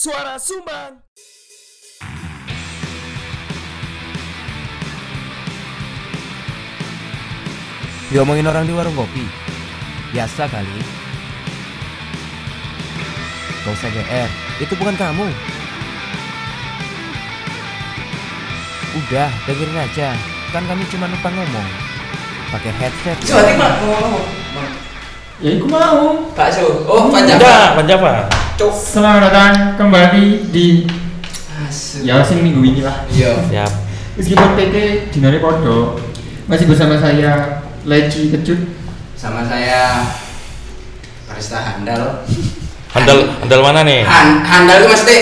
Suara Sumbang. Diomongin orang di warung kopi Biasa kali Gak usah GR Itu bukan kamu Udah dengerin aja Kan kami cuma numpang ngomong Pakai headset Soalnya mah ngomong. Ya aku mau. Bakso. Oh, Enggak, panjang. Panjava. Cuk. Selamat datang kembali di Asu. ya sing minggu ini lah. Iya. Siap. Meskipun PT dinari podo masih bersama saya Leci Kecut. Sama saya Barista Handal. Handal handal mana nih? Han, handal itu mesti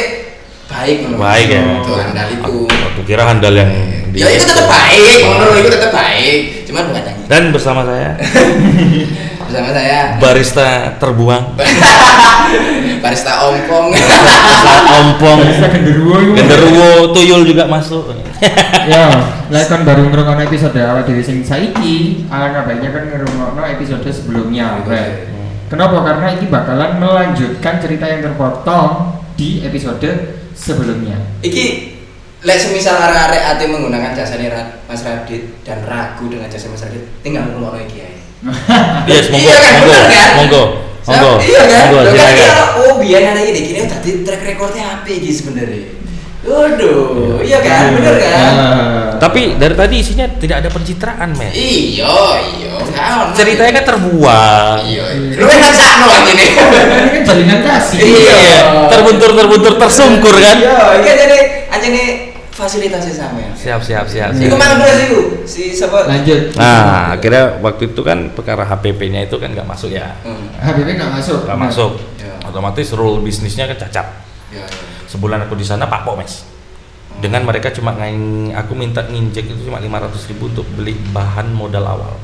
baik menurut Baik ya. Itu handal itu. Aku kira handal yang di Ya itu tetap baik, menurut itu tetap baik. Cuman bukan Dan bersama saya bersama saya barista terbuang, Barista Ompong. barista ompong, Kita genderuwo genderuwo, tuyul juga masuk. Ya, lah kan baru ngrungokno episode awal dhewe sing saiki, alangkah baiknya kan ngrungokno episode sebelumnya. Rek. Kenapa? Karena ini bakalan melanjutkan cerita yang terpotong di episode sebelumnya. Iki lek semisal arek-arek ate menggunakan jasa Mas Radit dan ragu dengan jasa Mas Radit, tinggal ngomong iki Yes, monggo, Iya kan, monggo, bener kan? monggo, monggo, Iya kan? monggo, kan silakan. oh biar ada ini gini tadi track recordnya apa iki sebenarnya? Waduh, iya kan, bener kan? Ah. Tapi dari tadi isinya tidak ada pencitraan, men. Iya, iya, kan. Ceritanya kan terbuang. Iya, lu kan kan sakno lagi nih. Ini kan jalinan kasih. Iya, terbuntur terbuntur tersungkur kan? Iya, iya jadi anjing nih fasilitasnya sama ya. Siap, siap, siap. Iku siap. mana terus iku? Si siapa? Lanjut. Nah, akhirnya waktu itu kan perkara HPP-nya itu kan nggak masuk ya, Hmm. HBP nggak masuk. nggak masuk. Ya. Otomatis rule bisnisnya kan cacat. Ya, ya. Sebulan aku di sana pak mes. Dengan mereka cuma ngain, aku minta nginjek itu cuma 500 ribu untuk beli bahan modal awal.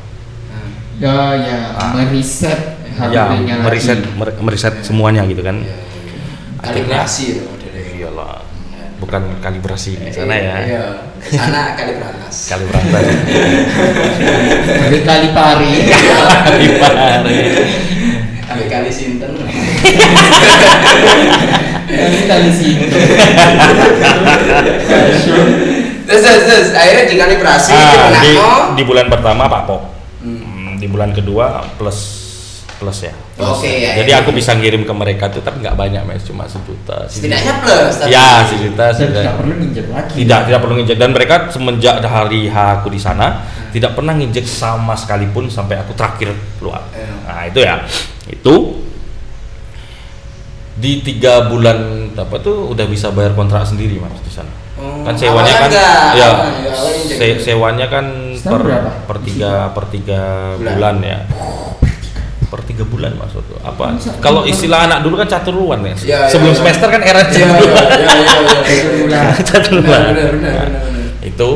Hmm. Ya, ya, Ah. meriset Ya, lagi. meriset mer- meriset semuanya gitu kan. Iya, iya. Akhirnya- Kalibrasi ya. Iyalah, bukan kalibrasi di sana ya. Iya. Ke Sana kaliberatas. Kalibrasi. Habis kali pari. Kalibrasi. Ambil kali sinten. Kali kali sini. Terus terus terus akhirnya Ah, di, dimenangno. di bulan pertama Pak Pop. Hmm. Hmm, di bulan kedua plus plus ya. Plus Oke, ya. ya, Jadi ya. aku bisa ngirim ke mereka tuh tapi nggak banyak mas, cuma sejuta. Setidaknya plus tapi. Ya sejuta. Dan sejuta. tidak perlu ninjek lagi. Tidak tidak perlu nginjek dan mereka semenjak hari H aku di sana tidak pernah nginjek sama sekalipun sampai aku terakhir keluar. Iya. Nah itu ya itu di tiga bulan apa tuh udah bisa bayar kontrak sendiri mas di sana. Oh, kan sewanya kan enggak, ya awalnya injek. se- sewanya kan per berapa? per tiga per tiga Bulan. bulan, ya per tiga bulan maksud tuh apa kalau istilah anak dulu kan caturuan ya Iya, iya, sebelum iya. semester kan era Iya, iya, caturuan iya, iya, iya. Satu bulan. caturuan Nah, itu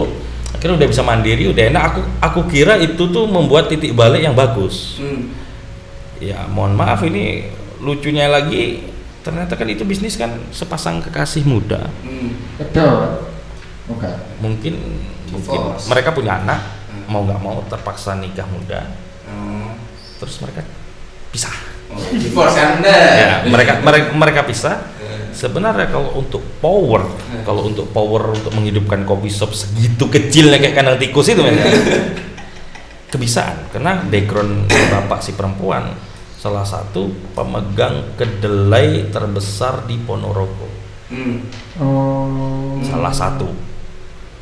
akhirnya udah bisa mandiri udah enak aku aku kira itu tuh membuat titik balik yang bagus Hmm. ya mohon maaf ini lucunya lagi ternyata kan itu bisnis kan sepasang kekasih muda Hmm. Betul. Oke. mungkin mungkin Divorce. mereka punya anak Hmm. mau nggak mau terpaksa nikah muda Oh. terus mereka pisah Oh, divorce Anda. ya mereka mereka mereka pisah sebenarnya kalau untuk power Hmm. kalau untuk power untuk menghidupkan coffee shop segitu kecilnya kayak kandang tikus itu men kebisaan karena background bapak si perempuan salah satu pemegang kedelai terbesar di Ponorogo Hmm. Oh. salah satu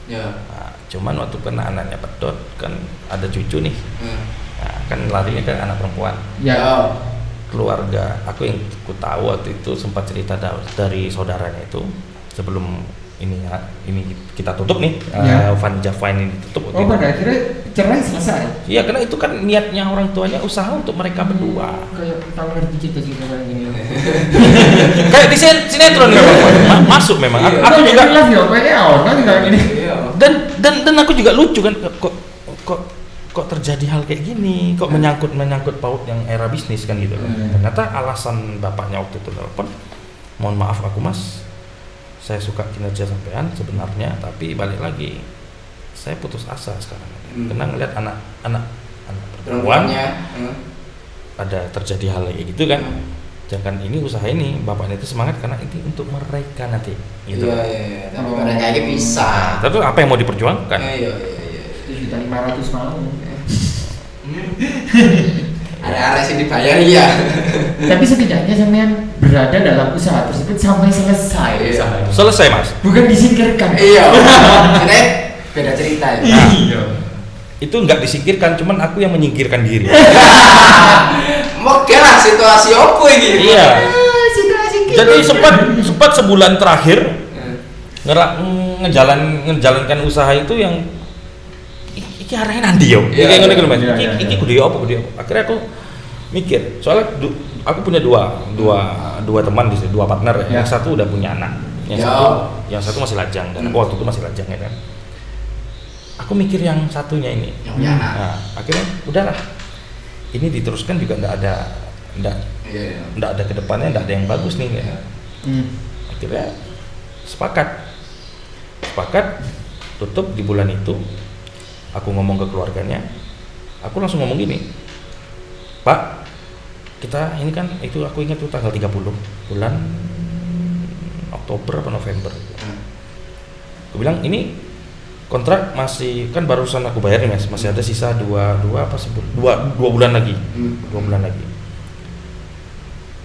Ya. Nah, cuman waktu kena anaknya pedot kan ada cucu nih Hmm. Nah, kan larinya ke anak perempuan Ya. keluarga aku yang aku tahu waktu itu sempat cerita da- dari saudaranya itu sebelum ini ya, ini kita tutup nih Ya. eh, Van Java ini ditutup Oh, pada akhirnya cerai selesai. Iya karena itu kan niatnya orang tuanya usaha untuk mereka berdua Kayak tahu ngerti cerita-cerita kayak gini. kayak di sin- sinetron Ma- masuk memang aku, aku Iya, juga ya. Iya. dan dan dan aku juga lucu kan kok kok kok terjadi hal kayak gini kok menyangkut menyangkut paut yang era bisnis kan gitu kan. Hmm. ternyata alasan bapaknya waktu itu telepon mohon maaf aku mas saya suka kinerja sampean sebenarnya tapi balik lagi saya putus asa sekarang Hmm. karena ngeliat anak anak anak perempuan Perempuannya. Hmm. ada terjadi hal kayak gitu kan Hmm. jangan ini usaha ini bapaknya itu semangat karena ini untuk mereka nanti gitu Iya iya iya. Tapi Oh. mereka ini bisa. Tapi apa yang mau diperjuangkan Iya iya iya. Itu juta lima ratus mau. Ada sih dibayar iya. Tapi setidaknya sampean berada dalam usaha tersebut sampai selesai Iya. usahanya. selesai mas Bukan disingkirkan. Iya. Ini beda cerita ya. Nah, Iya. itu nggak disingkirkan cuman aku yang menyingkirkan diri Moga lah situasi apa ini? iya Ah, situasi jadi sempat sempat sebulan terakhir Eh, ngerak ngejalan ngejalankan usaha itu yang "I- iki arahnya nanti yo Iya, iki ngono iya, iku lho, Mas iya, iki iki kudu yo apa kudu yo apa akhirnya aku mikir soalnya du- aku punya dua dua dua teman di sini dua partner ya. Ya. yang satu udah punya anak yang Ya. satu yang satu masih lajang dan aku waktu itu masih lajang ya kan aku mikir yang satunya ini Yang punya anak. nah akhirnya udahlah ini diteruskan juga nggak ada nggak Iya iya. nggak ada ke depannya nggak ada yang bagus nih ya Hmm. akhirnya sepakat sepakat tutup di bulan itu aku ngomong ke keluarganya aku langsung ngomong gini pak kita ini kan itu aku ingat tuh tanggal 30 bulan Oktober apa November Hmm. aku bilang ini kontrak masih kan barusan aku bayar nih mas masih ada sisa dua dua apa sebul dua dua bulan lagi Hmm. dua bulan lagi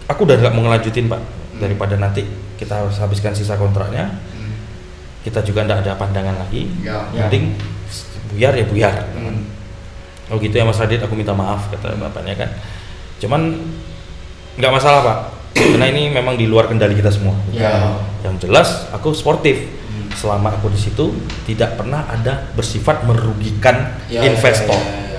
aku udah nggak mau ngelanjutin pak daripada nanti kita harus habiskan sisa kontraknya Hmm. kita juga nggak ada pandangan lagi Ya. Ya. Buyar ya buyar Hmm. oh gitu ya mas Radit aku minta maaf kata bapaknya kan cuman nggak masalah pak karena ini memang di luar kendali kita semua Ya. yang jelas aku sportif Hmm. selama aku di situ tidak pernah ada bersifat merugikan Ya, investor Ya, ya, ya, ya, ya.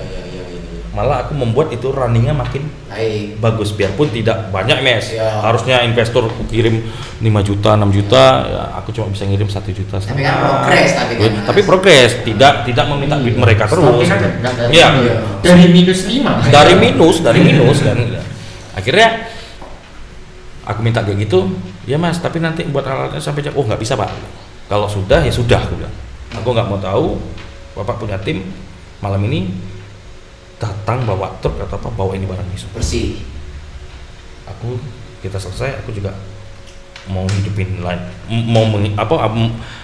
Malah aku membuat itu runningnya makin Baik. bagus biarpun tidak banyak mes Ya. harusnya investor aku kirim 5 juta 6 juta ya aku cuma bisa ngirim satu juta Tapi kan progres tapi kan. tapi progres tidak tidak meminta duit mereka terus kan dari- Iya. Iya. Dari minus lima. dari minus dari minus kan akhirnya aku minta kayak gitu ya mas tapi nanti buat alatnya sampai jam oh nggak bisa pak kalau sudah ya sudah aku bilang aku nggak mau tahu bapak punya tim malam ini datang bawa truk atau apa bawa ini barang besok Bersih. aku kita selesai aku juga mau hidupin lain mau meng- apa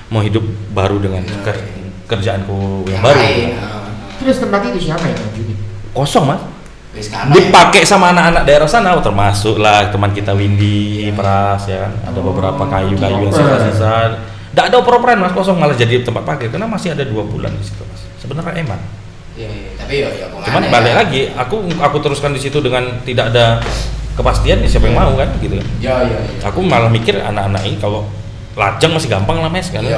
mau hidup baru dengan Ya, ker- ya. kerjaanku yang Yang baru ah. Terus tempat itu siapa yang ngajuin? kosong mas karena dipakai sama anak-anak daerah sana oh, termasuk lah teman kita Windy Pras ya kan ada beberapa kayu-kayu yang sisa-sisa tidak ada oper-operan mas kosong malah jadi tempat parkir karena masih ada dua bulan di situ mas sebenarnya eman Iya, iya. Tapi ya ya cuman ya? balik lagi aku aku teruskan di situ dengan tidak ada kepastian ya siapa yang mau kan gitu kan Ya ya ya. aku malah mikir anak-anak ini kalau lajang masih gampang lah mes kan Iya.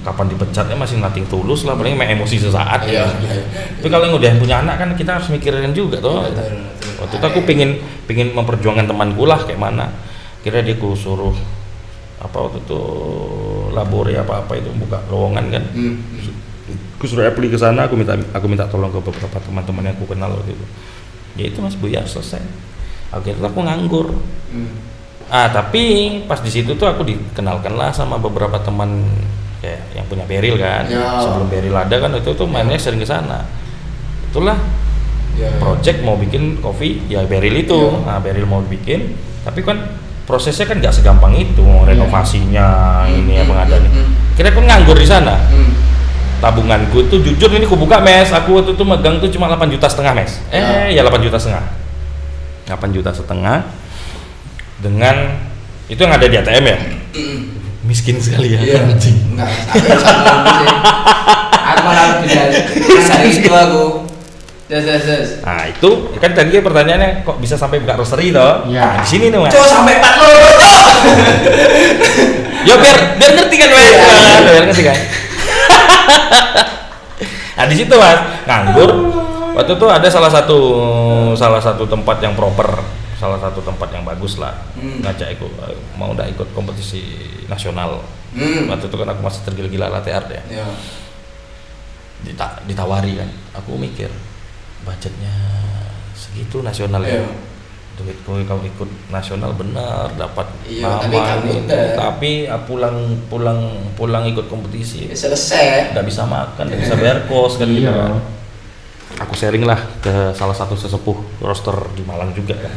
kapan dipecatnya masih nating tulus lah paling main emosi sesaat Iya, ya. iya. tapi kalau yang udah punya anak kan kita harus mikirin juga tuh Betul, betul. waktu itu aku pingin pingin memperjuangkan temanku lah kayak mana kira dia ku suruh apa waktu itu labore apa apa itu buka lowongan kan Hmm. Aku suruh apply ke sana aku minta aku minta tolong ke beberapa teman-teman yang aku kenal waktu itu ya itu mas Buya selesai akhirnya aku nganggur Hmm. ah tapi pas di situ tuh aku dikenalkan lah sama beberapa teman kayak yang punya beril kan Ya. sebelum beril ada kan itu tuh mainnya sering ke sana itulah Ya, ya. project mau bikin kopi ya beril itu Iya. nah beril mau bikin tapi kan prosesnya kan nggak segampang itu mau renovasinya ini ya Hmm, pengadaan hmm, hmm. kira aku nganggur di sana Hmm. Tabunganku itu jujur ini aku buka mes aku waktu itu megang tuh cuma 8 juta setengah mes eh ya 8 juta setengah 8 juta setengah dengan itu yang ada di ATM ya miskin sekali ya Iya. anjing Enggak, aku malah itu aku. Yes, yes, yes. nah itu kan tadi pertanyaannya kok bisa sampai buka roastery toh Iya. nah, di sini nih mas Coba sampai empat lo. ya biar biar ngerti kan mas Iya. Nah, biar ngerti kan nah di situ mas. Nganggur. Waktu itu ada salah satu salah satu tempat yang proper salah satu tempat yang bagus lah. Hmm. ngajak ikut mau udah ikut kompetisi nasional. Hmm. waktu itu kan aku masih tergila-gila art ya. Ya. Dita- ditawari kan. Aku mikir budgetnya segitu nasional ya Iya. duit gue kalau ikut nasional benar dapat Iya, tapi nama kamu ini. udah. tapi ah, pulang pulang pulang ikut kompetisi Ya, Selesai. nggak bisa makan nggak bisa bayar kos kan gitu Iya. kan aku sharing lah ke salah satu sesepuh roster di Malang juga kan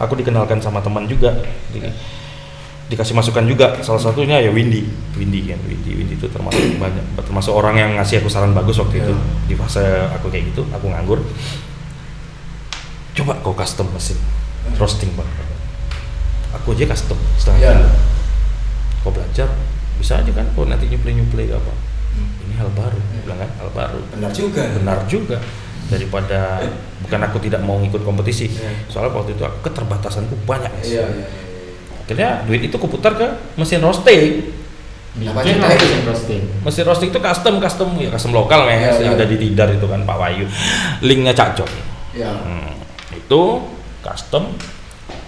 aku dikenalkan sama teman juga Di- dikasih masukan juga salah satunya ya Windy Windy kan Windy Windy itu termasuk banyak termasuk orang yang ngasih aku saran bagus waktu itu Ya. di fase aku kayak gitu aku nganggur coba kau custom mesin. Roasting bang. Aku aja custom setengah Ya. kilo kau belajar bisa aja kan kau nanti nyuplai nyuplai apa? Ini hal baru Ya. bilang kan hal baru. Benar juga. Benar juga. Daripada bukan aku tidak mau ikut kompetisi. Iya. soalnya waktu itu aku keterbatasanku banyak Mas. iya iya akhirnya duit itu kuputar ke mesin roasting. Apa lah itu? mesin roasting. Mesin roasting itu custom custom. Ya custom lokal mas Iya, yang iya. ada di Tidar itu kan Pak Wayu linknya Cak Jok. Iya. Hmm, itu custom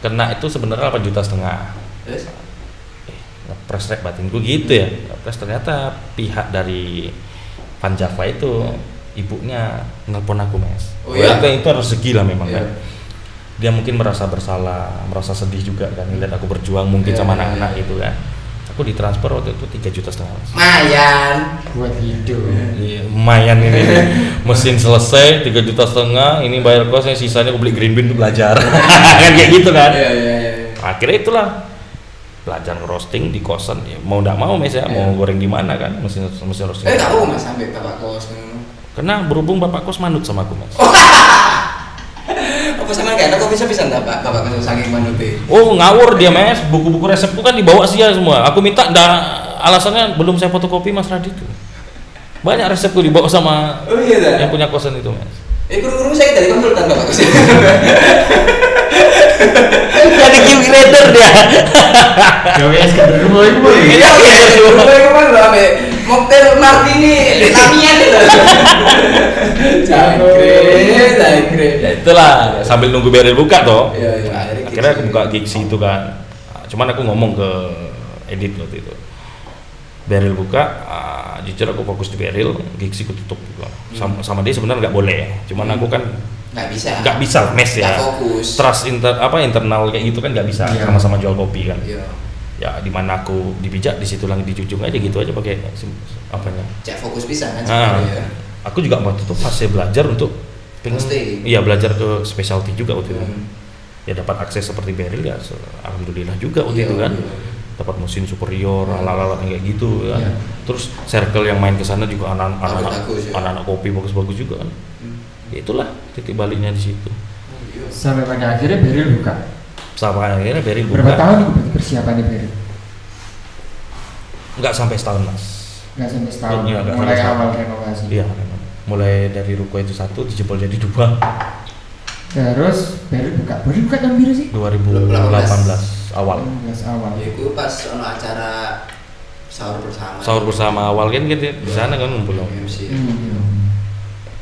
kena itu sebenarnya 8 juta setengah terus eh, ngepres rek batinku gitu ya ngepres ternyata pihak dari Panjava itu ibunya nelpon aku mas Oh, iya? Itu harus rezeki lah memang Iya. kan dia mungkin merasa bersalah merasa sedih juga kan ngeliat aku berjuang mungkin Iya, sama iya, anak-anak iya. itu kan aku ditransfer waktu itu 3 juta setengah mas. Mayan. Buat hidup. Iya, lumayan ini. Mesin selesai 3 juta setengah ini bayar kosnya sisanya aku beli green bean untuk belajar. Kan kayak gitu kan? Iya iya iya. Akhirnya itulah belajar roasting di kosan. Ya, mau tidak mau mes ya mau Iya. goreng di mana kan mesin mesin roasting. Eh tahu mas sampai bapak kos karena berhubung bapak kos manut sama aku mas apa sama kayak aku bisa bisa enggak pak bapak kos saking manute. Oh ngawur dia mes buku-buku resep itu kan dibawa sia semua. Aku minta dah alasannya belum saya fotokopi mas Radit. Banyak resepku dibawa sama oh iya dah yang punya kosan itu mas. Eh kurung-kurung saya dari konsultan bapak. Kos jadi gift reader dia. Gawe es iku boy iya iya gue kemarin loh ame mocktail martini Lamian itu jangkrik jangkrik. Ya itulah sambil nunggu Beril buka toh. Iya iya. Akhirnya aku buka gigsi itu kan. Cuman aku ngomong ke edit waktu itu. Beril buka ah, jujur aku fokus di Beril gigsi aku tutup juga. Sama, sama dia sebenarnya nggak boleh cuman Hmm. aku kan nggak bisa. nggak bisa mes ya. Fokus. Trust inter apa internal kayak gitu kan nggak bisa. Iya. sama-sama jual kopi kan. Iya ya di mana aku dipijak di situ lagi dijunjung aja gitu aja pakai sim- apanya cek fokus bisa kan Ah, sebenarnya aku juga waktu itu fase belajar untuk pengen iya belajar ke specialty juga waktu itu Hmm. ya dapat akses seperti Beril ya alhamdulillah juga waktu Iya, itu kan iya. dapat mesin superior alat-alat yang kayak gitu kan Iya. terus circle yang main ke sana juga anak- anak-anak Bagus, ya. anak-anak kopi bagus-bagus juga kan Hmm. ya itulah titik baliknya di situ Oh, iya. sampai pada akhirnya Beril buka sama akhirnya berapa buka tahun itu persiapannya Beril nggak sampai setahun mas nggak sampai setahun Iya, nggak mulai sampai setahun. awal renovasi iya mulai dari ruko itu satu dijebol jadi dua terus Beril buka Beril buka tahun biru sih 2018 awal 18 awal Ya, itu pas ono acara sahur bersama. sahur bersama awal kan kita di sana kan ngumpul MC. Hmm.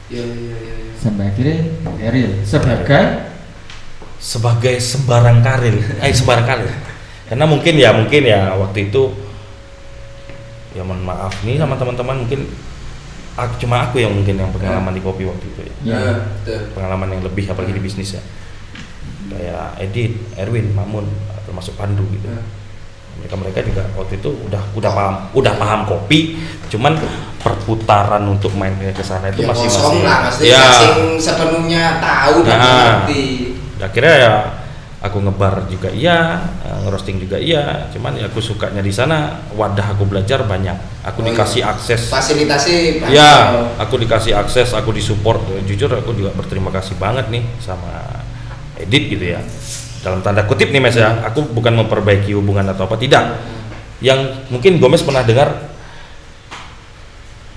Iya iya iya. iya. sampai akhirnya Beril sebagai sebagai sembarang karir eh sembarang karir karena mungkin ya mungkin ya waktu itu ya mohon maaf nih sama teman-teman mungkin aku, cuma aku yang mungkin yang pengalaman di kopi waktu itu ya Ya. Ya, betul. pengalaman yang lebih apalagi di bisnis ya kayak Edit, Erwin, Mamun termasuk Pandu gitu Ya. mereka mereka juga waktu itu udah udah paham udah paham kopi cuman perputaran untuk main ke sana itu Ya, masih kosong masih lah, pasti ya masing sepenuhnya tahu dan Nah. mengerti. Akhirnya ya aku ngebar juga iya eh, ngerosting juga iya. Cuman ya aku sukanya di sana wadah aku belajar banyak. Aku Oh, dikasih iya. akses. Fasilitasi ya aku dikasih akses aku disupport. Jujur aku juga berterima kasih banget nih sama Edit gitu ya. Dalam tanda kutip nih mas ya. Aku bukan memperbaiki hubungan atau apa tidak. Yang mungkin Gomez pernah dengar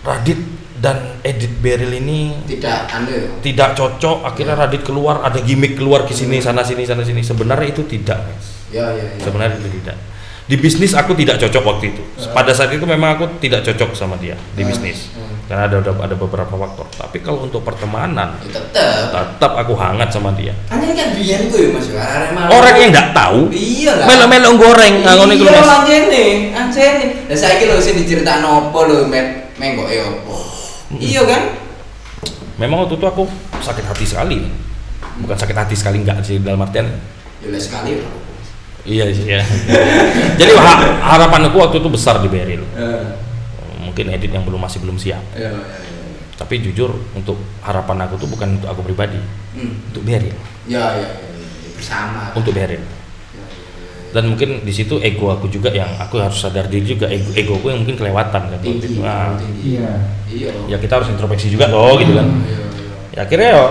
Radit dan Edit Beril ini Tidak anu. tidak cocok akhirnya Radit keluar ada gimmick keluar ke sini sana sini sana sini sebenarnya itu tidak mas Ya ya ya. sebenarnya itu tidak di bisnis aku tidak cocok waktu itu pada saat itu memang aku tidak cocok sama dia di Hmm. bisnis Hmm. karena ada ada, ada beberapa faktor tapi kalau untuk pertemanan Ya, tetep. tetap aku hangat sama dia Kan ini kan biyen ku ya Mas. malam. orang yang nggak tahu Iya lah. melo-melo goreng nah, ngono iku lho, Iya Mas. anjene, anjene. Lah saiki lho sing diceritakno lho, e opo? Iya kan? memang waktu itu aku sakit hati sekali bukan sakit hati sekali enggak sih dalam artian Ya lah sekali. lah. iya sih ya jadi ha- harapan aku waktu itu besar di Beril Eh, mungkin edit yang belum masih belum siap ya, ya, ya. tapi jujur untuk harapan aku tuh bukan untuk aku pribadi Hmm. untuk Beril Ya, ya, ya. ya. Sama. untuk Beril Ya, ya, ya. Dan mungkin di situ ego aku juga yang aku harus sadar diri juga ego egoku yang mungkin kelewatan kan tinggi. Nah, tinggi. Iya. Iya. ya kita harus introspeksi juga loh gitu kan Iya, iya. ya akhirnya ya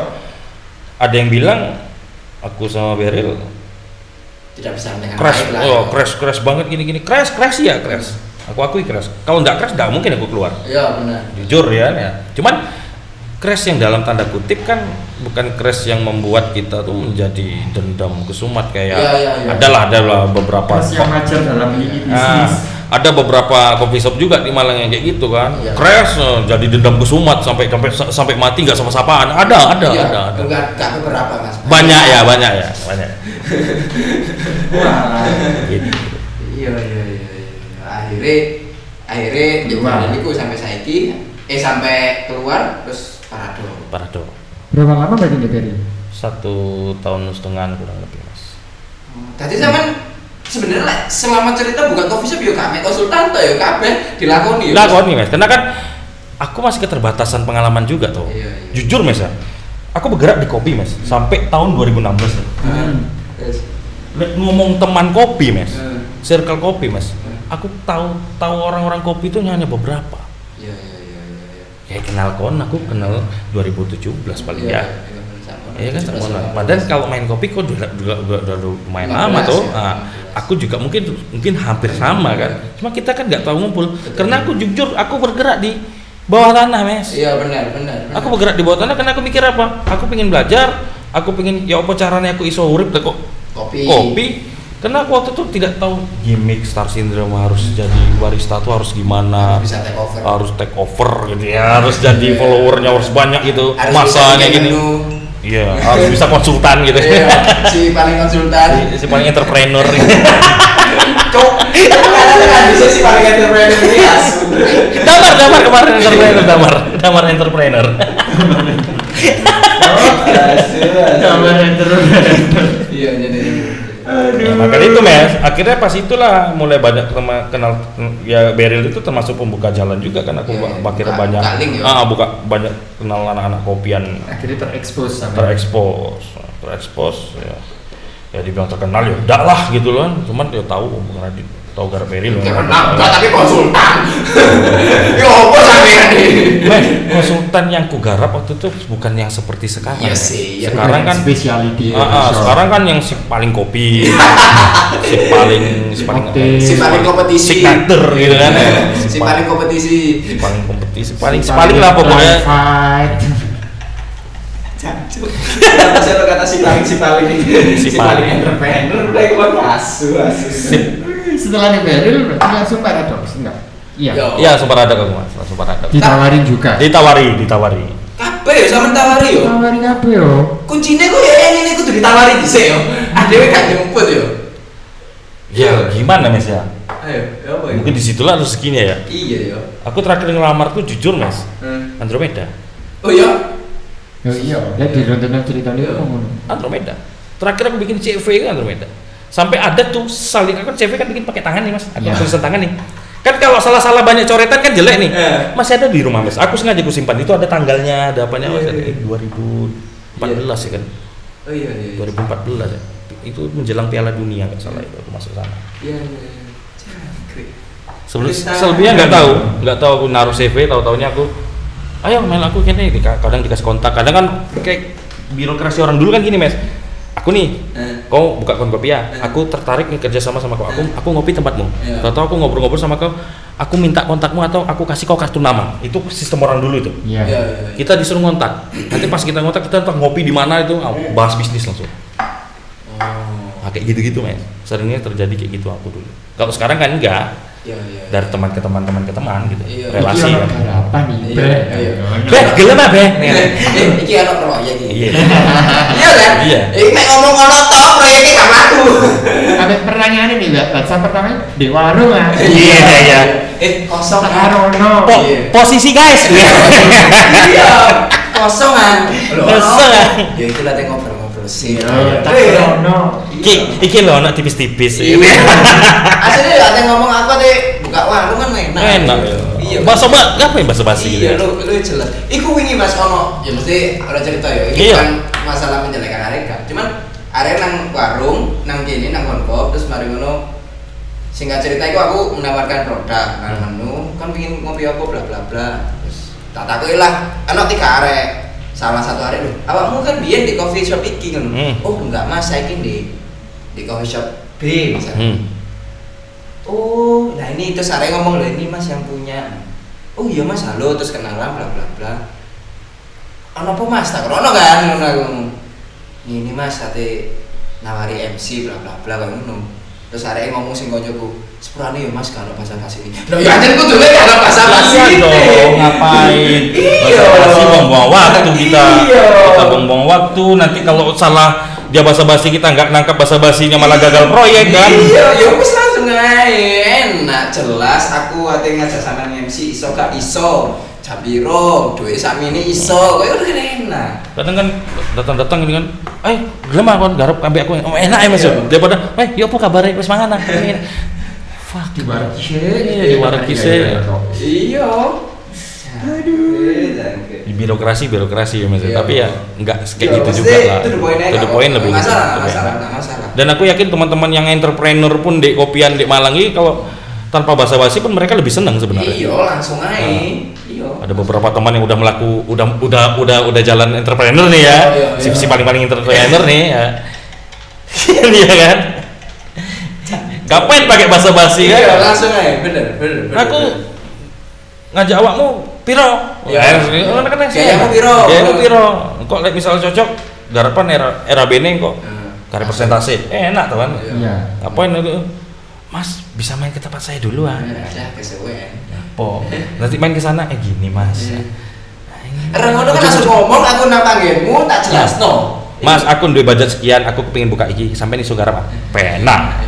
ada yang bilang aku sama Beril Tidak bisa dengan crash lah. oh crash crash banget gini gini crash crash ya crash aku akui crash kalau nggak crash nggak mungkin aku keluar Iya benar. jujur ya, ya. cuman crash yang dalam tanda kutip kan bukan crash yang membuat kita tuh menjadi dendam kesumat kayak Iya, iya, iya. adalah adalah beberapa Pas yang wajar dalam lini Nah, bisnis. ada beberapa coffee shop juga di Malang yang kayak gitu kan Iya. crash eh, jadi dendam kesumat sampai sampai sampai mati nggak sama sapaan ada ada Iya, ada ada Enggak, enggak beberapa mas. banyak ya banyak ya banyak Wah. gitu. Iya iya iya. iya. Akhirnya akhirnya bulan itu sampai saiki eh sampai keluar terus parado. parado Berapa lama berarti Beri? satu tahun setengah kurang lebih mas Tadi zaman sebenarnya lah, selama cerita bukan coffee shop yo kami konsultan tuh yo kabeh dilakoni lakoni mas karena kan aku masih keterbatasan pengalaman juga tuh Iya, iya. jujur mas ya aku bergerak di kopi mas sampai tahun 2016 nih Hmm. Lek ngomong teman kopi mas Hmm. circle kopi mas Hmm. aku tahu tahu orang-orang kopi itu hanya beberapa Iya iya iya iya. iya. kayak kenal kon aku kenal 2017 paling Iya, ya iya. Iya kan sama. Padahal kalau main kopi kok udah udah udah, lumayan 15 lama tuh. ya, Nah, 15. aku juga mungkin mungkin hampir sama kan. Cuma kita kan nggak tahu ngumpul. Karena aku jujur aku bergerak di bawah tanah, Mes. Iya benar benar. benar. Aku bergerak di bawah tanah karena aku mikir apa? Aku pengen belajar, aku pengen ya apa caranya aku iso urip kok kopi. kopi. Karena aku waktu itu tidak tahu gimmick Star Syndrome harus jadi barista tuh harus gimana, Harus bisa take over. harus take over gitu ya, harus jadi Iya. followernya harus banyak gitu, Harus masa bisa kayak bikin gini. Iya, harus bisa konsultan gitu. Iya, si paling konsultan. si, si paling entrepreneur. Cok, kan bisa si paling entrepreneur ini asu. damar, damar kemarin entrepreneur, damar, damar entrepreneur. Gambar terus. Iya jadi. Ya, makanya itu mes, akhirnya pas itulah mulai banyak tema- kenal ya Beril itu termasuk pembuka jalan juga kan aku. Ba- iya, akhirnya buka- banyak buka link ya. ah buka banyak kenal anak-anak kopian. Akhirnya terekspos sama. terekspos terekspos ya. Ya dibilang terkenal ya udah lah gitu loh cuman ya tahu karena di tahu gara Beril Ya kenal, enggak tapi konsultan. Ya apa sampean ini? Konsultan yang ku garap waktu itu bukan yang seperti sekarang. Iya ya. sih, iya. sekarang kan speciality. Ah, ah, sekarang kan yang si paling kopi, si paling si paling. Si paling kompetisi. signature gitu kan. ya. Si paling kompetisi. si paling kompetisi, paling si paling lah pokoknya. Fight. Jancuk. Kata saya lo kata si paling si paling. Si paling paling. entrepreneur udah keluar asu asu. Setelah di Beril berarti langsung paradoks enggak? Iya. Iya, ada kamu mas, sempat ada. Ditawarin juga. Ditawari, ditawari. Kabeh yo sama tawari yo. Ditawarin apa yo? Kuncine kok ya yang ini kudu ditawari dhisik yo. Adewe gak jemput yo. Ya gimana mas ya? Ayo, ya apa ya? Mungkin di situlah rezekinya ya. Iya yo. Aku terakhir ngelamar tuh jujur mas, Hmm. Andromeda. Oh iya. Yo iya, ya di Iya. kok ngono. Andromeda. Terakhir aku bikin CV kan Andromeda. Sampai ada tuh saling kan CV kan bikin pakai tangan nih mas, ada Iya. tulisan tangan nih. Kan kalau salah-salah banyak coretan kan jelek nih. Iya. Masih ada di rumah mas. Aku sengaja aku simpan itu ada tanggalnya, ada apanya. Iya, iya. Ini 2014 ya kan, Oh iya iya. 2014 ya. Itu menjelang Piala Dunia nggak salah itu aku masuk sana. Iya iya. iya. Sebelum selebihnya nggak tahu, nggak tahu aku naruh CV, tahu taunya aku, ayo main aku kayaknya kadang dikasih kontak, kadang kan kayak birokrasi orang dulu kan gini mas, aku nih, Eh. Kau buka akun kopi ya, Eh. aku tertarik nih kerja sama sama kau, aku Eh. aku ngopi tempatmu, Iya. tahu aku ngobrol-ngobrol sama kau, aku minta kontakmu atau aku kasih kau kartu nama, itu sistem orang dulu itu. Iya. Iya iya. iya. Kita disuruh ngontak, nanti pas kita ngontak kita ntar ngopi di mana itu, ah, bahas bisnis langsung. Oh. Nah, kayak gitu-gitu mas, seringnya terjadi kayak gitu aku dulu. Kalau sekarang kan enggak, Iya iya. dari teman ke teman teman ke teman gitu Iya. relasi ono apa nih? Iya, iya. Beh, gelem ah, Beh. Eh, iki ana proyek iki. Iya. Iya kan? Iya. Iki nek ngomong ono tok proyeknya gak laku. Ada pertanyaan ini enggak? WhatsApp pertama di warung ah. Iya, iya. Eh, kosong kan? Karono. Po- Iya. posisi guys. Iya. Kosongan. Loh, Kosongan. Ya itu lah ngobrol-ngobrol sih. Iya, tak Eh, karono. Iki iki lho anak tipis-tipis. Iya. Aslinya ya ada yang ngomong apa deh buka warung kan enak. Enak. Iya. Bahasa mbak, apa yang bahasa basi gitu? Iya, lu lu jelas. Iku wingi Mas ono, ya mesti ada cerita ya. Ini Iya. bukan masalah menjelekan arek nang warung nang kene nang konkop terus mari ngono. Singkat cerita itu aku menawarkan produk nang Hmm. menu kan pingin ngopi apa bla bla bla. Terus tak takoki lah ana tiga arek. Salah satu arek lho awakmu kan biyen di coffee shop iki ngono? Hmm. oh enggak mas saya di di coffee shop B misalnya Hmm. oh nah ini terus arek ngomong loh ini mas yang punya. Oh iya mas halo terus kenalan bla bla bla. Ono apa mas? Tak krono kan? ngono aku ini mas ate nawari MC bla bla bla kayak ngono terus arek ngomong sing koncoku sepurane ya mas kalau bahasa basi ini lho ya anjen kudu lek kalau bahasa basi Iya dong, ngapain? Iya. Basa-basi buang-buang waktu kita. Iya. Kita buang-buang waktu. Nanti kalau salah dia basa-basi kita nggak nangkap basa-basinya malah gagal proyek kan? iya ya wis langsung ae enak jelas aku ate ngajak sama MC iso gak iso Jabiro, duit sami ini iso, kaya udah kan enak. Kadang kan datang-datang ini kan, eh gelem aku garap ambek aku. Oh, enak ya Mas. Iya. Daripada, eh yo apa kabarnya wis mangan ah?" Fuck. di kise Iya, di barat kise. Iya. Aduh, Di birokrasi birokrasi ya Mas. Iya. Tapi ya enggak kayak Iya, gitu juga lah. To the point the point lebih Nggak gitu, masalah, nggak masalah, nggak masalah. Dan aku yakin teman-teman yang entrepreneur pun di kopian di Malang ini kalau tanpa basa-basi pun mereka lebih senang sebenarnya. Iya, langsung aja. Iya. Ada beberapa teman yang udah melaku udah udah udah udah jalan entrepreneur nih ya. Iya, iya, si, iya. si paling-paling entrepreneur nih ya. Iya kan? Ngapain pakai basa-basi kan? Iya, langsung aja. Bener, bener, bener. Aku bener. ngajak awakmu piro? Iya. Ya, kan Gayamu piro? Gayamu piro? Kok like, misalnya cocok garapan era era bene kok Hmm. karena persentase. Eh, enak tuh kan. Iya. iya Ngapain itu? Mas, bisa main ke tempat saya dulu ah. Bener aja kesuwen. Po. Nanti main ke sana eh gini, Mas. Iya. Nah, ini- Orang ngono kan langsung ngomong aku nang panggilmu tak jelasno. Mas, aku duwe budget sekian, aku kepingin buka iki, sampai nih garap. Pena.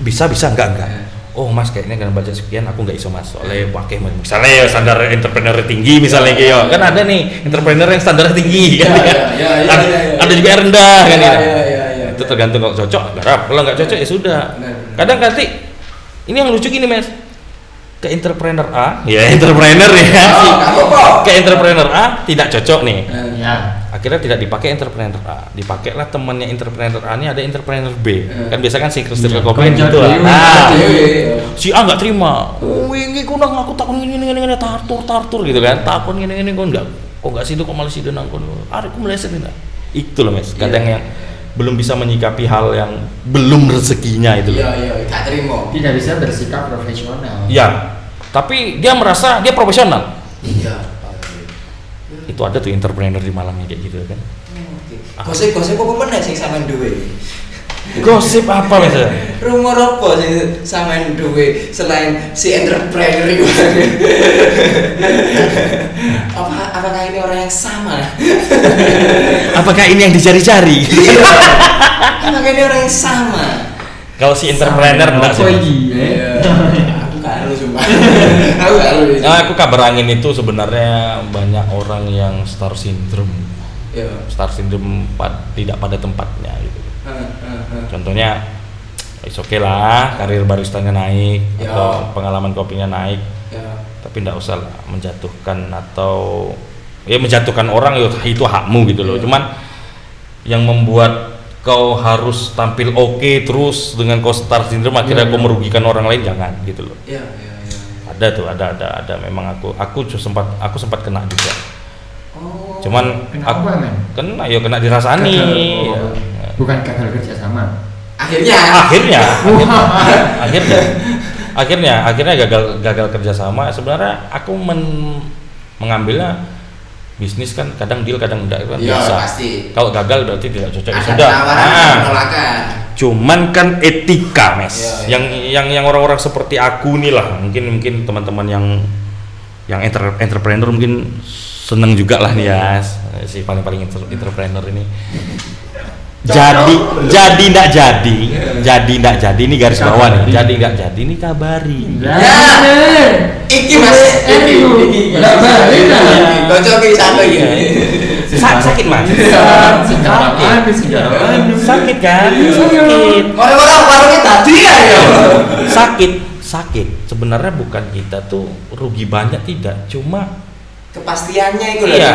Bisa, bisa, enggak, enggak. Iya. Oh mas, kayaknya dengan budget sekian aku nggak iso mas, soalnya pakai misalnya ya standar entrepreneur tinggi misalnya gitu, Iya. kan ada nih entrepreneur yang standar tinggi kan, Iya, iya, iya, iya, ada, iya, iya. ada juga yang rendah kan, Iya, ya. iya, iya, iya. itu tergantung kalau cocok garap, kalau nggak cocok ya sudah. Kadang nanti ini yang lucu gini mas, ke entrepreneur A, ya entrepreneur ya, Oh, ke entrepreneur A tidak cocok nih, ya. Akhirnya tidak dipakai entrepreneur A. Dipakailah temannya entrepreneur A ini ada entrepreneur B. Eh. kan biasa kan si Iya, Kopen konjak gitu lah. Nah. Si A nggak terima. Oh ini kunang aku takut ini ini ini tartur tartur gitu kan. Takut ini ini kok nggak kok nggak situ kok malah situ nang kono ada aku meleset ini. Itu loh mas kadang Iya. yang belum bisa menyikapi hal yang belum rezekinya itu Iya, iya, gak terima. tidak bisa bersikap profesional ya tapi dia merasa dia profesional Iya. itu ada tuh entrepreneur di Malang yang kayak gitu kan Gosip-gosip apa meneh sing sampean duwe? Gosip apa mas Rumor apa sing sampean duwe selain si entrepreneur itu? apa apakah ini orang yang sama? apakah ini yang dicari-cari apakah ini orang yang sama? Kalau si entrepreneur enggak sih. Iki, eh? aku gak harus sumpah. aku gak harus. Nah, aku kabar angin itu sebenarnya banyak orang yang star syndrome. Iya. Star syndrome pad- tidak pada tempatnya gitu. Contohnya is oke lah, karir baristanya naik Ya. atau pengalaman kopinya naik, Ya. tapi tidak usah lah menjatuhkan atau ya menjatuhkan orang ya itu hakmu gitu loh. Iya. Cuman yang membuat kau harus tampil oke terus dengan kau star syndrome akhirnya Iya, kau merugikan orang lain jangan gitu loh. Iya, iya, iya. ada tuh ada ada ada memang aku aku sempat aku sempat kena juga Oh. cuman Kena aku, apa, kena ya kena dirasani Gagal- ya. Bukan gagal kerja sama. Akhirnya. Akhirnya. Akhirnya. Akhirnya. Akhirnya akhirnya gagal gagal kerjasama sebenarnya aku men- mengambilnya bisnis kan kadang deal kadang enggak kan Iya, biasa. pasti. kalau gagal berarti tidak cocok ya ada sudah Ah. penolakan. cuman kan etika mes. Iya, iya. yang yang yang orang-orang seperti aku nih lah. Mungkin mungkin teman-teman yang yang entre- entrepreneur mungkin seneng juga lah nih ya si paling paling entrepreneur ini jadi jadi ndak jadi. Jadi ndak jadi ini garis bawah nih. Kabari. jadi ndak jadi ini kabari. Ya. Iki mas, iki, iki, iki. Lah. Kocok iki satu. Sa- sakit mas? Sejarah sejarah anu sakit kan? Sakit. Orang-orang warungnya tadi ya ya. sakit sakit. Sebenarnya bukan kita tuh rugi banyak tidak. Cuma Kepastiannya itu. Iya.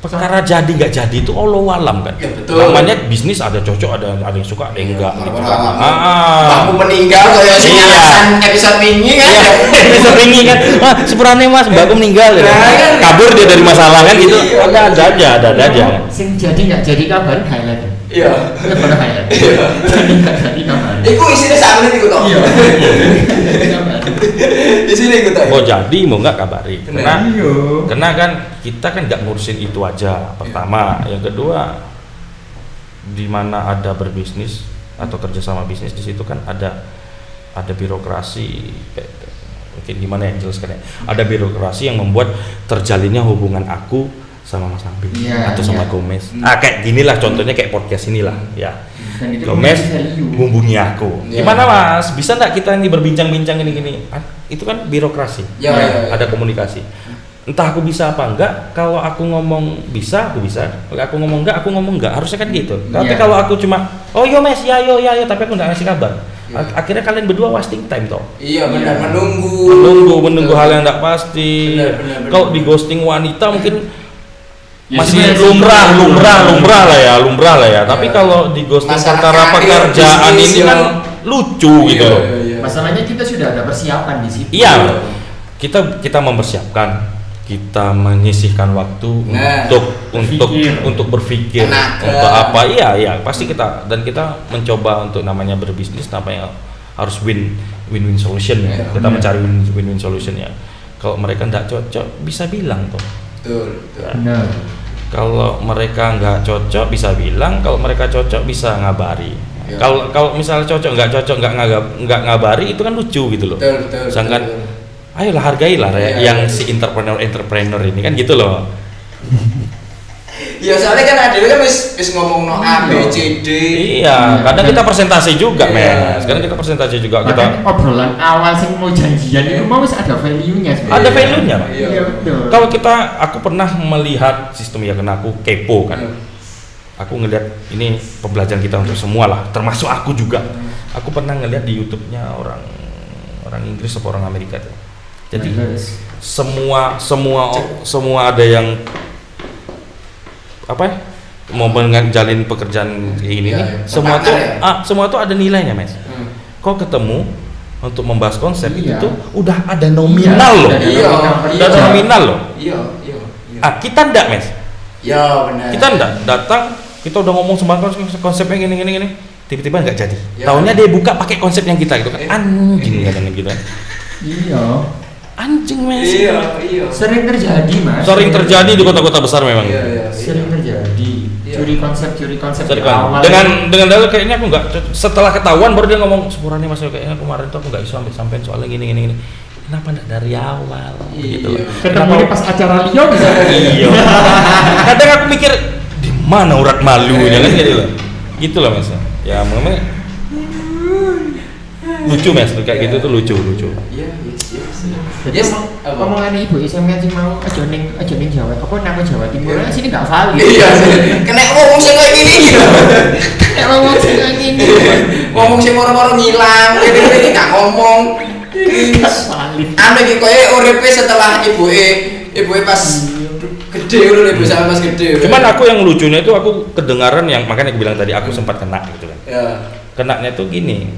Perkara jadi nggak jadi itu Allah alam kan Ya, betul. namanya bisnis ada cocok ada ada yang suka ada yang enggak gitu kan Orang- ah Aku meninggal kayak si Iya. episode ini kan. Iya, bisa ringing kan. Wah, sepurane Mas, mbakku meninggal ya. Nah, kan. Kabur dia dari masalah kan gitu. Iya. Ada ada aja, ada ada aja. Sing jadi nggak jadi kabar highlight. Iya. Itu baru highlight. Iya. Jadi nggak jadi kabar. Iku isinya sama nih toh. Iya. Di sini iku toh. Oh jadi mau nggak kabari. Bener. Karena Iya. karena kan kita kan nggak ngurusin itu aja. Pertama, yang kedua di mana ada berbisnis atau kerjasama bisnis di situ kan ada ada birokrasi kayak- mungkin gimana ya jelaskan ya ada birokrasi yang membuat terjalinnya hubungan aku sama Mas Nabil Iya, atau sama iya. Gomez ah kayak gini lah contohnya kayak podcast inilah ya Dan itu Gomez value. hubungi aku Iya. gimana Mas bisa nggak kita ini berbincang-bincang ini gini Ah, itu kan birokrasi Iya, iya, iya. ada komunikasi entah aku bisa apa enggak kalau aku ngomong bisa aku bisa kalau aku ngomong enggak aku ngomong enggak harusnya kan gitu tapi Iya. kalau aku cuma oh yo mes ya yo ya yo tapi aku nggak ngasih kabar. Ak- akhirnya kalian berdua wasting time toh Iya benar Iya. menunggu. menunggu menunggu hal yang tidak pasti Benar, benar, benar. kalau di ghosting wanita mungkin Ya, masih lumrah sih, lumrah lumrah lah ya lumrah lah ya tapi Iya. kalau di ghosting perkara pekerjaan ini kan ya. lucu gitu Iya, loh iya, iya. Masalahnya kita sudah ada persiapan di situ. Iya, kita kita mempersiapkan, kita menyisihkan waktu Nah, untuk untuk berpikir. untuk berpikir Tenaga. untuk apa? Iya, iya, pasti kita dan kita mencoba untuk namanya berbisnis namanya harus win win win solution ya. Iya, kita benar. mencari win win win solution ya. Kalau mereka tidak cocok bisa bilang toh. Betul, betul. Benar. Kalau mereka nggak cocok bisa bilang, kalau mereka cocok bisa ngabari. Iya. Kalau kalau misalnya cocok nggak cocok nggak ngagab nggak ngabari itu kan lucu gitu loh. Betul, betul. Sedangkan betul. ayolah hargailah ya, yang iya. si entrepreneur entrepreneur ini kan gitu loh Ya soalnya kan ada kan wis wis ngomong no A B C D. iya kadang kita presentasi juga Iya. men sekarang kita presentasi juga kita Makanya obrolan awal sing mau janjian itu mau wis ada value-nya sebenarnya. ada value-nya Pak. Iya. Iya betul. kalau kita aku pernah melihat sistem ya karena aku kepo kan Iya. aku ngeliat ini pembelajaran kita untuk semua lah termasuk aku juga aku pernah ngeliat di YouTube-nya orang orang Inggris atau orang Amerika tuh jadi semua semua semua ada yang apa ya mau menjalin pekerjaan kayak ini Iya, nih, iya. semua tuh ya? ah semua tuh ada nilainya mes Hmm. kau ketemu untuk membahas konsep itu Iya. tuh udah ada nominal Iya, loh udah ada udah Iya. nominal loh Iya, iya. iya. ah kita ndak mes Ya benar. kita ndak datang kita udah ngomong sembarang konsep- konsepnya gini gini gini tiba-tiba nggak jadi Ya. tahunya dia buka pakai konsep yang kita gitu kan Eh. anjing gitu kan Iya. Anjing mes Iya, iya. Sering terjadi, Mas. sering terjadi di kota-kota besar memang Iya, iya. Sering terjadi. Iya. Curi konsep, curi konsep Kang. awal. dengan dengan dalil kayaknya aku nggak setelah ketahuan baru dia ngomong sepurane mas kayaknya kemarin tuh aku nggak bisa sampai sampai soalnya gini gini gini kenapa nggak dari awal gitu loh. Iya. ketemu di pas acara Leo bisa. iya kadang aku mikir di mana urat malunya kan gitu loh gitu loh mas ya memang lucu mas tuh kayak gitu tuh lucu lucu Iya, yes, yes. Jadi Yes. Apa? omongan ibu SMK sing mau aja ning aja ning Jawa, apa nang Jawa Timur Iya. sini nggak valid. Iya, kena ngomong sing kayak gini. Nek ngomong sing kayak gini. Ngomong sing moro-moro ngilang, ngomong. Nggak valid. Anu iki koyo uripe setelah ibuke ibuke pas gede ngono lho, ibu sama pas gede. cuman aku yang lucunya itu aku kedengaran yang makanya aku bilang tadi aku sempat kena gitu kan ya. kenaknya tuh gini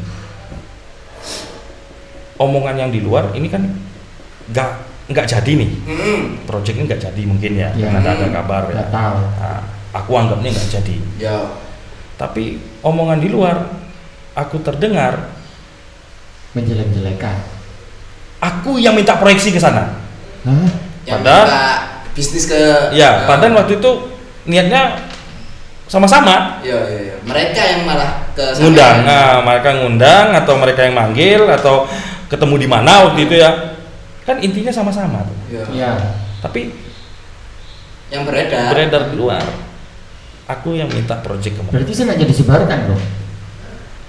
omongan yang di luar ini kan nggak nggak jadi nih Heeh. project ini nggak jadi mungkin ya Ya. karena ada, ada kabar ya tahu. Nah, aku anggapnya nggak jadi Ya. tapi omongan di luar aku terdengar Menjelek-jelekan. aku yang minta proyeksi ke sana? Yang Padahal- bisnis ke ya padahal waktu itu niatnya sama-sama Ya, ya, ya. Mereka yang malah ke ngundang nah, mereka ngundang atau mereka yang manggil atau ketemu di mana waktu itu ya kan intinya sama-sama tuh Ya. Iya. tapi Yang beredar. beredar di luar aku yang minta project ke mereka Berarti sengaja disebarkan dong.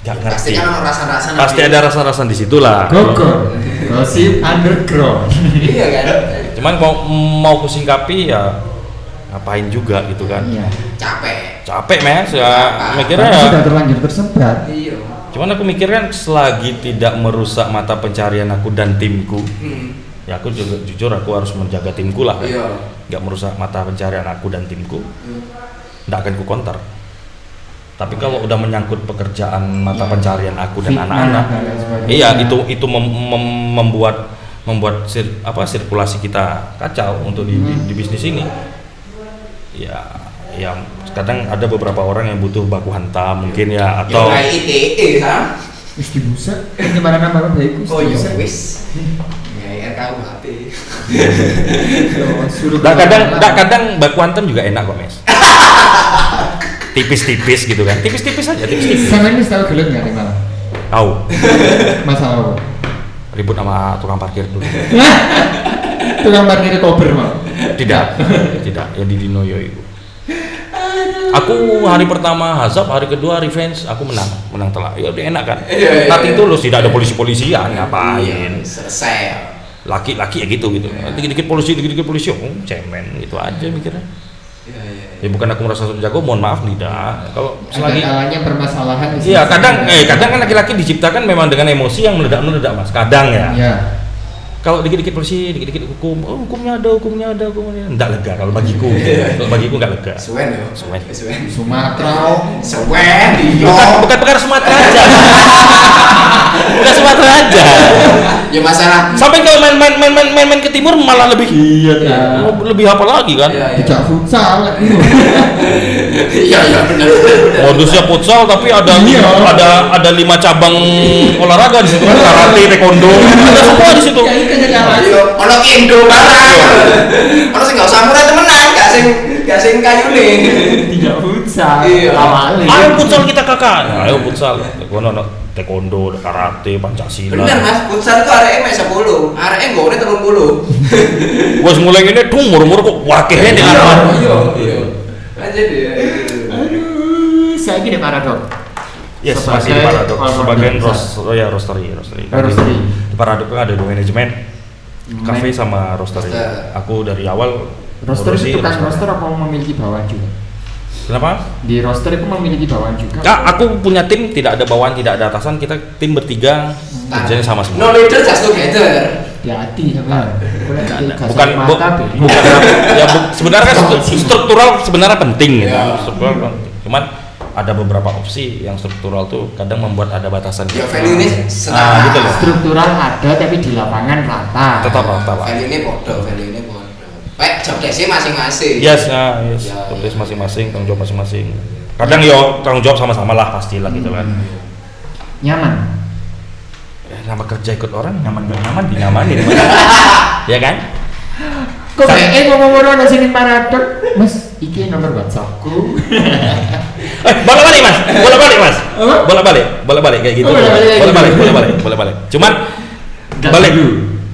Gak Pasti ngerti kan ada rasa-rasa pasti ada rasa-rasa di situ lah. Gosip underground. Iya kan? cuman mau mau kusingkapi ya ngapain juga gitu kan Iya. Capek. capek mes ya mikirnya ya sudah terlanjur tersebar. Iya. Cuman aku mikir kan selagi tidak merusak mata pencarian aku dan timku Hmm. ya aku juga jujur aku harus menjaga timku lah kan. Iya. nggak merusak mata pencarian aku dan timku nggak akan ku counter tapi kalau udah menyangkut pekerjaan mata Iya. pencarian aku dan anak-anak iya itu itu mem- mem- membuat membuat sir- apa sirkulasi kita kacau untuk di, di, Hmm. di bisnis ini ya ya kadang ada beberapa orang yang butuh baku hantam mungkin ya Yo atau kayak ITE kan. Wis dibusa. Ini mana nama baikku? Oh iya wis. Ya RKUHP. Suruh Nggak, kadang nggak, kadang baku hantam juga enak kok mes tipis-tipis gitu kan tipis-tipis aja tipis-tipis Sama ini tahu gelut nggak nih malah? tahu Masalah apa? ribut sama tukang parkir dulu Tukang parkir kober mal. tidak tidak yang di Dinoyo itu aku hari pertama hazab hari kedua revenge aku menang menang telak ya udah enak kan Iya, iya, nanti iya. tulus tidak ada polisi polisian ngapain Iya, selesai. laki-laki ya gitu gitu dikit-dikit polisi dikit-dikit polisi oh cemen gitu aja mikirnya iya. ya bukan aku merasa sok jago mohon maaf tidak kalau selagi kalanya permasalahan. iya kadang eh kadang kan laki-laki diciptakan memang dengan emosi yang meledak-meledak mas kadang ya Iya. Kalau dikit-dikit polisi dikit-dikit hukum oh hukumnya ada hukumnya ada hukumnya enggak lega kalau bagiku kalau bagiku enggak lega Suwen yo. Suwen. Sumatera. Suwen iya. bukan bukan perkara Sumatera aja bukan Sumatera aja Ya masalah. sampai kalau main main main main main, main ke timur malah lebih Iya. lebih apa lagi kan Iya iya. Tidak futsal. itu. Iya iya benar. benar. modusnya futsal tapi ada Iya. ada ada lima cabang olahraga di situ kan karate taekwondo ada semua di situ Ya alasan. Ayo, ono Indo barang. Ono sing gak samurai temenan, gak sing gak sing kayune. Tidak futsal. Iya. Awalnya. ayo futsal kita kakak ayo futsal taekwondo no, taekwondo karate pancasila Bener Mas, futsal itu areke mek 10, areke nggone 30. Wes mulai ini tuh murmur kok wakilnya di Iya, arah iya, iya. Aja dia. Aduh, saya gini paradok. Yes, Sebagai masih di Paradok sebagai ros, oh ya roastery, roastery. Roastery. Di Paradok kan ada dua manajemen, cafe Man- sama roastery. Roaster. Aku dari awal Roster ngurusi itu kan roastery. roster apa memiliki bawahan juga? Kenapa? Di roster itu memiliki bawahan juga. Kak, aku punya tim tidak ada bawahan, tidak ada atasan. Kita tim bertiga kerjanya sama No semua. leader just together. Sama. Nggak nanti ada. gas Bukan bu- bukan ya bu- sebenarnya kan stru- struktural sebenarnya penting gitu. Iya. Struktural penting. Cuman ada beberapa opsi yang struktural tuh kadang membuat ada batasan. Ya value ini Ah, setara. gitu loh. Struktural ada tapi di lapangan rata. Tetap rata pak. Value ini podo, value ini podo. Baik, job desk masing-masing. Yes, nah, yes. Ya, ya. masing-masing, tanggung jawab masing-masing. Kadang yo tanggung jawab sama-sama lah pastilah gitu kan. Nyaman. Ya, nama kerja ikut orang nyaman gak nyaman dinyamanin. ya kan? Kok kayak eh ngomong-ngomong ada sini paradok, Mas, iki nomor WhatsAppku. Eh, bola balik mas, bola balik mas, bola balik, bola balik kayak gitu. Oh, bola balik bola balik, bola balik, bola balik. Cuman balik dulu.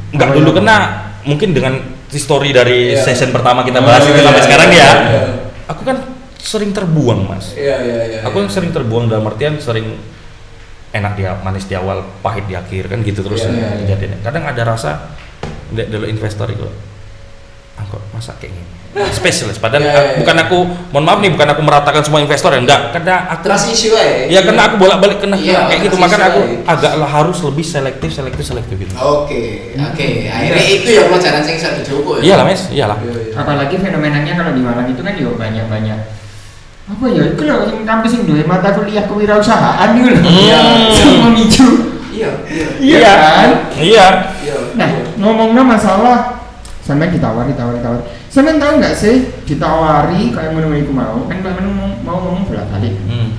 Enggak Oh, dulu iya. kena mungkin dengan history dari Iya. session pertama kita Oh, bahas itu iya, sampai iya, sekarang iya, ya. iya. Aku kan sering terbuang mas. Iya, iya, iya. Aku yang sering terbuang dalam artian sering enak di manis di awal, pahit di akhir kan gitu terus Iya, iya, iya. kejadiannya. Kadang ada rasa dari dulu investor itu, ah kok masa kayak gini. Spesialis. Padahal Iya, aku- iya, iya. bukan aku, mohon maaf nih, bukan aku meratakan semua investor ya, enggak. Karena aku Trust issue. Ya karena aku bolak-balik kena Iya, kayak gitu, makanya aku aja. agaklah harus lebih selektif, selektif, selektif gitu. Oke, oke. Akhirnya itu ya pelajaran sing bisa dicoba ya. Iyalah mes, iyalah. Iya, iya. Apalagi fenomenanya kalau di Malang itu kan yo banyak-banyak apa ya itu loh yang kampus yang dua mata kuliah kewirausahaan itu loh Hmm. yang memicu Iya, iya. iya kan Iya. Iya. nah ngomongnya masalah sampai ditawari tawari tawari sampai tahu nggak sih ditawari kayak menurut aku mau kan Mbak Menu mau, mau ngomong bolak balik Hmm.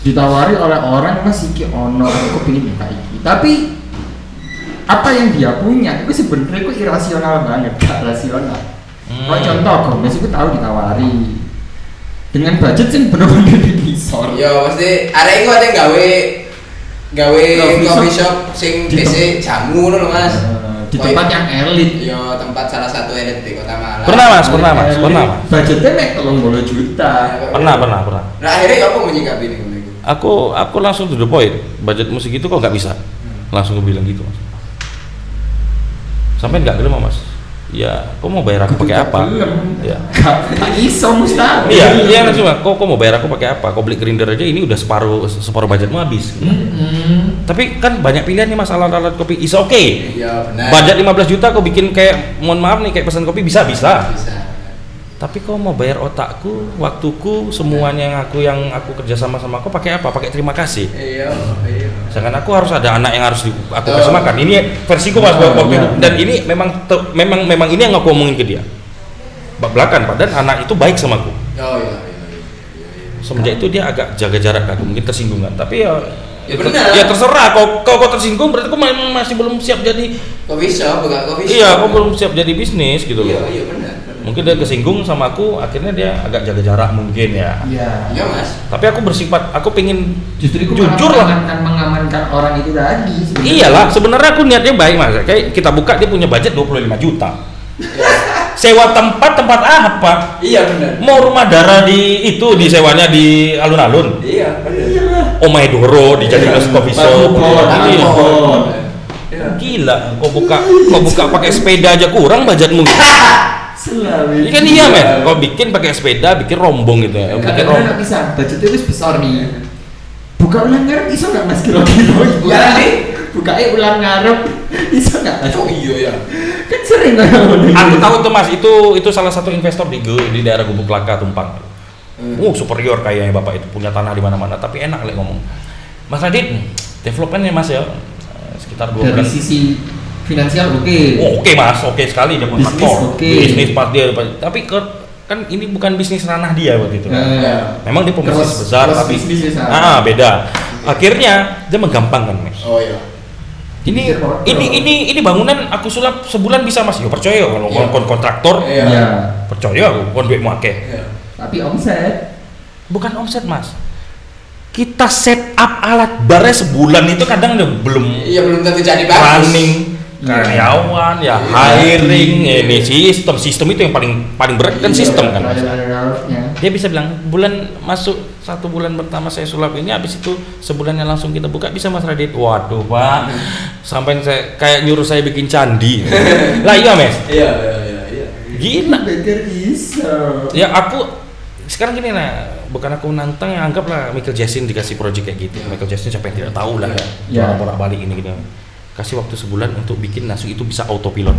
ditawari oleh orang mas iki ono aku pengen buka iki tapi apa yang dia punya itu sebenarnya itu irasional banget gak rasional Hmm. Kalau contoh Gomez itu tahu ditawari dengan budget sih bener-bener divisor Ya pasti arek iku ate gawe gawe Coffee shop. sing Di DC jamu ngono lho Mas. Eh, di tempat yang elit Ya tempat salah satu elit di Kota Malang. Pernah mas, pernah mas, pernah mas. budgetnya mek tolong bolu juta Pernah, pernah, pernah. Nah akhirnya ya apa menyikapi ini? Aku aku langsung to the point. Budget musik itu kok nggak bisa. Langsung aku bilang gitu mas. Sampai nggak gelem mas. Ya kok mau bayar aku pakai apa? Ya. Gak iso mustahil. iya iya langsung kok kok mau bayar aku pakai apa? Kau beli grinder aja? Ini udah separuh separuh budgetmu habis. Mm-mm. tapi kan banyak pilihan nih mas alat-alat kopi. Is oke? Iya benar. budget 15 juta kau bikin kayak mohon maaf nih kayak pesan kopi? Bisa bisa. Bisa. tapi kau mau bayar otakku waktuku semuanya yang aku yang aku kerja sama sama kau pakai apa? Pakai terima kasih? Iya, iya. Sedangkan aku harus ada anak yang harus di, aku kasih makan. Ini versiku mas Oh, waktu iya. itu. Dan ini memang te- memang memang ini yang aku omongin ke dia. Bak belakan padahal anak itu baik sama aku. Oh iya, iya, iya, iya, iya. Semenjak itu dia agak jaga jarak aku, mungkin tersinggung kan. Tapi ya Ya benar. ya terserah kau kau, kau tersinggung berarti kau masih belum siap jadi Kok bisa, bukan kok bisa. iya kau belum siap jadi bisnis gitu Iya, loh. iya benar. Mungkin dia kesinggung sama aku, akhirnya dia agak jaga jarak mungkin ya. Iya. Iya mas. Tapi aku bersifat, aku pengen Justru itu Jujur lah. mengamankan, mengamankan orang itu tadi. sebenarnya. Iyalah, sebenarnya aku niatnya baik mas. Kayak kita buka dia punya budget 25 juta. Sewa tempat tempat apa? Iya benar. Mau rumah darah di itu disewanya di alun-alun. Iya benar. Omai Doro dijadiin Iya. coffee shop. Iya. Iya. Gila, kau buka kau buka pakai sepeda aja kurang budgetmu. Selalu. Ini kan iya men, kau bikin pakai sepeda, bikin rombong gitu ya. Bikin rombong. bisa. Budgetnya wis besar nih. Buka ulang ngarep iso nggak mas kilo-kilo? Iya, nih. Buka ulang ngarep iso nggak? mas? Oh iya ya. Kan sering kan. Aku tahu tuh mas, itu itu salah satu investor di di daerah Gubuk Laka Tumpang. Hmm. Uh, superior kayaknya bapak itu punya tanah di mana-mana, tapi enak lah ngomong. Mas Radit, developmentnya mas ya sekitar dua Dari sisi finansial oke. Oh, oke mas, oke sekali dia Bisnis kontraktor. oke. Bisnis pas dia, tapi ke, kan ini bukan bisnis ranah dia waktu itu. kan. Eh, Memang dia pembisnis cross- besar, cross tapi bisnis ya. ah beda. Akhirnya dia menggampangkan mas. Oh iya. Ini ini ini ini bangunan aku sulap sebulan bisa mas. Ya percaya kalau Iya. kon kontraktor Iya. Iya. percaya aku kon duitmu akeh. Iya. Tapi omset Bukan omset mas. Kita set up alat barnya sebulan itu kadang udah belum Iya belum tentu jadi bagus. running. Karyawan ya hiring ini sistem. Sistem itu yang paling paling berat kan Iya, sistem kan? dia bisa bilang bulan masuk satu bulan pertama saya sulap ini habis itu sebulannya langsung kita buka bisa mas Radit? Waduh pak. Sampai saya kayak nyuruh saya bikin candi. Lah iya mes Iya iya iya. iya. gila. Iso. ya aku sekarang gini nah bukan aku nantang ya anggaplah Michael Jackson dikasih project kayak gitu. Michael Jackson siapa yang tidak tahu lah ya. Ya. balik ini gitu kasih waktu sebulan untuk bikin nasu itu bisa autopilot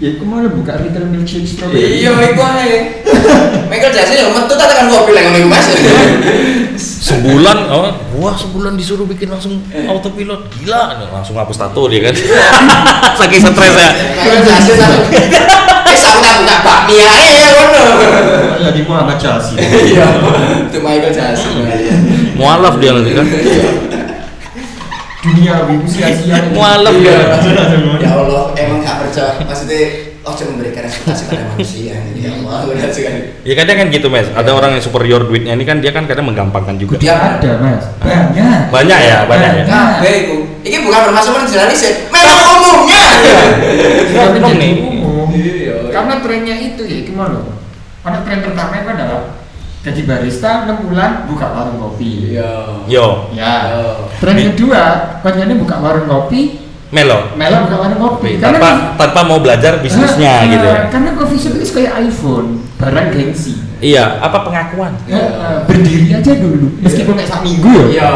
Ya aku malah buka retail milkshake strawberry. Iya iku ae. Michael Jackson ya metu tak tekan kopi ngono iku Mas. sebulan oh wah sebulan disuruh bikin langsung autopilot gila langsung hapus tato dia kan saking stres ya Michael Jackson satu. Eh sampe tak buka bakmi ae ya ngono. Lagi Muhammad Chelsea. Iya. Itu Michael Jackson. mualaf dia nanti kan Dunia wibu sia-sia. mualaf Iya. dia Ya Allah, emang gak percaya. Maksudnya Oh, cuma memberikan ekspektasi pada manusia. Ya Allah, udah sekali. ya kadang kan gitu mes ada orang yang superior duitnya ini kan dia kan kadang menggampangkan juga Dia Ada mas. Banyak. banyak ya banyak ya Kabeh iku. Iki bukan bermaksud menjelaskan memang umumnya. Umum nih. umum. Iya. Karena trennya itu ya gimana? Karena tren pertama itu adalah jadi barista 6 bulan buka warung kopi. Iya. yo Ya. Iya. Tren kedua, konjanya buka warung kopi, melo Mela buka warung kopi. tanpa tanpa mau belajar bisnisnya Ah, gitu ya ah, Karena coffee shop itu kayak iPhone, barang gengsi. Iya apa pengakuan. Ah, ah, berdiri aja dulu, meskipun kayak sak minggu ya. Iya.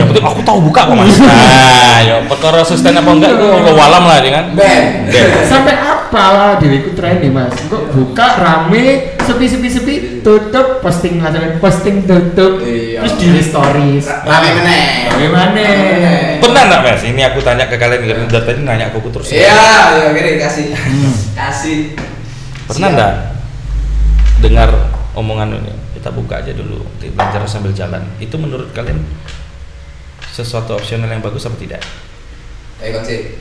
yang penting aku tahu buka kok mas nah yo perkara sustain apa enggak itu lo walam lah dia kan Ben. Ben. Sampai apa lah tren nih mas? Kok buka rame, sepi sepi sepi, tutup, posting langsung posting tutup, Iya. terus di stories. Rame meneh. Rame meneh. pernah nggak mas ini aku tanya ke kalian dari tadi nanya ke aku terus Iya, iya kasih. Kasih. pernah Siap. nggak dengar omongan ini kita buka aja dulu belajar sambil jalan. Itu menurut kalian sesuatu opsional yang bagus apa tidak? Ayo kon sih.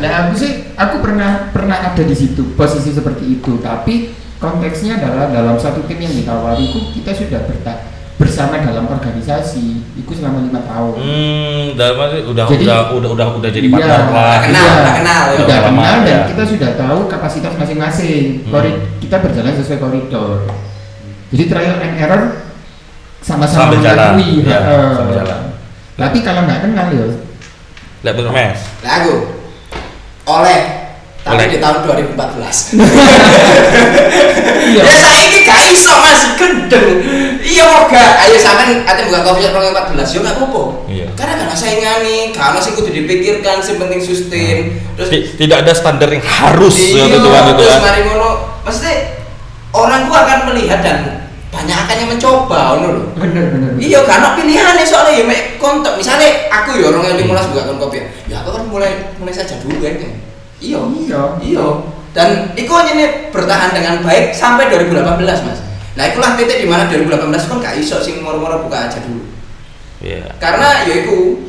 Nah aku sih, aku pernah pernah ada di situ posisi seperti itu, tapi konteksnya adalah dalam satu tim yang ditawariku kita sudah berta bersama dalam organisasi, itu selama lima tahun. hmm dalam arti udah Jadi- udah udah udah udah jadi Iya, partner lah Kenal, iya. udah kenal, ya. Udah kenal dan ya. kita sudah tahu kapasitas masing-masing. Hmm. Kita berjalan sesuai koridor. Jadi trial and error sama-sama mengakui. iya, heeh. sambil jalan. Tapi kalau nggak kenal ya, lihat bener mes Lah aku oleh Tapi Oleh- di tahun 2014. Iya. Ya saya ini gak iso masih gendeng. Iya mau gak? Ayo sampean ate buka coffee shop 2014 yo gak apa-apa. Iya. Karena gak ada saingane, gak ono sing kudu dipikirkan, sing penting sustain. Terus Ti- tidak ada standar yang harus iya, gitu kan gitu terus kan mari ngono. Maksudnya orang tuh akan melihat dan banyak akan yang mencoba ngono lho. bener bener Iya, gak ono pilihan soalnya ya mek kontak. Misalnya aku ya orang yang dimulas buka kopi. Ya aku kan mulai mulai saja dulu kan. Iya. Iya. Iya. Dan iku hanya bertahan dengan baik sampai 2018, Mas. Nah, itulah titik di mana 2018 kan gak iso sing moro-moro buka aja dulu. Iya. Karena ya iku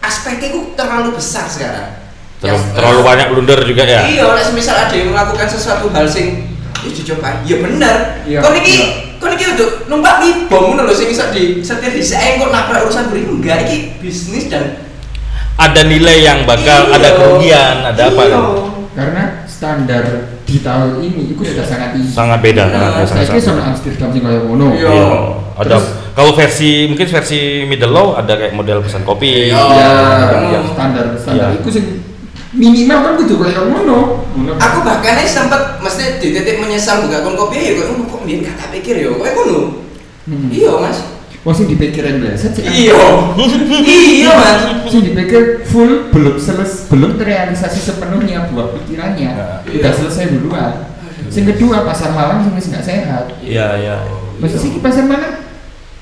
aspeknya itu terlalu besar sekarang. Terlalu, Ya, terlalu banyak blunder juga ya Iya, nek semisal ada yang melakukan sesuatu hal sing ya dicoba, ya bener. Iya, Kau niki, iya. kau niki untuk numpak nih bom ngono lho sing bisa di setir di kok nabrak urusan beri enggak iki bisnis dan ada nilai yang bakal Iya. ada kerugian ada apa Iya. kan karena standar di tahun ini itu sudah sangat tinggi sangat beda Nah, saya sangat kira sangat sama Amsterdam sih kayak ngono Iya. Iya. ada Terus- kalau versi mungkin versi middle low ada kayak model pesan kopi Iya. ya Iya. standar standar Iya. itu sih minimal kan kudu kayak ngono ngono aku bahkan sempat mesti di titik menyesal buka kopi ya kok kok tak pikir ya kowe ngono. Hmm. Iya, Mas. Wah sing dipikirin bleset sih Iya. Iya, Mas. sing dipikir full belum seles belum terrealisasi sepenuhnya buah pikirannya Iya. udah selesai duluan sing kedua pasar malam sing wis nggak sehat iya iya Mesti sih di pasar Malang?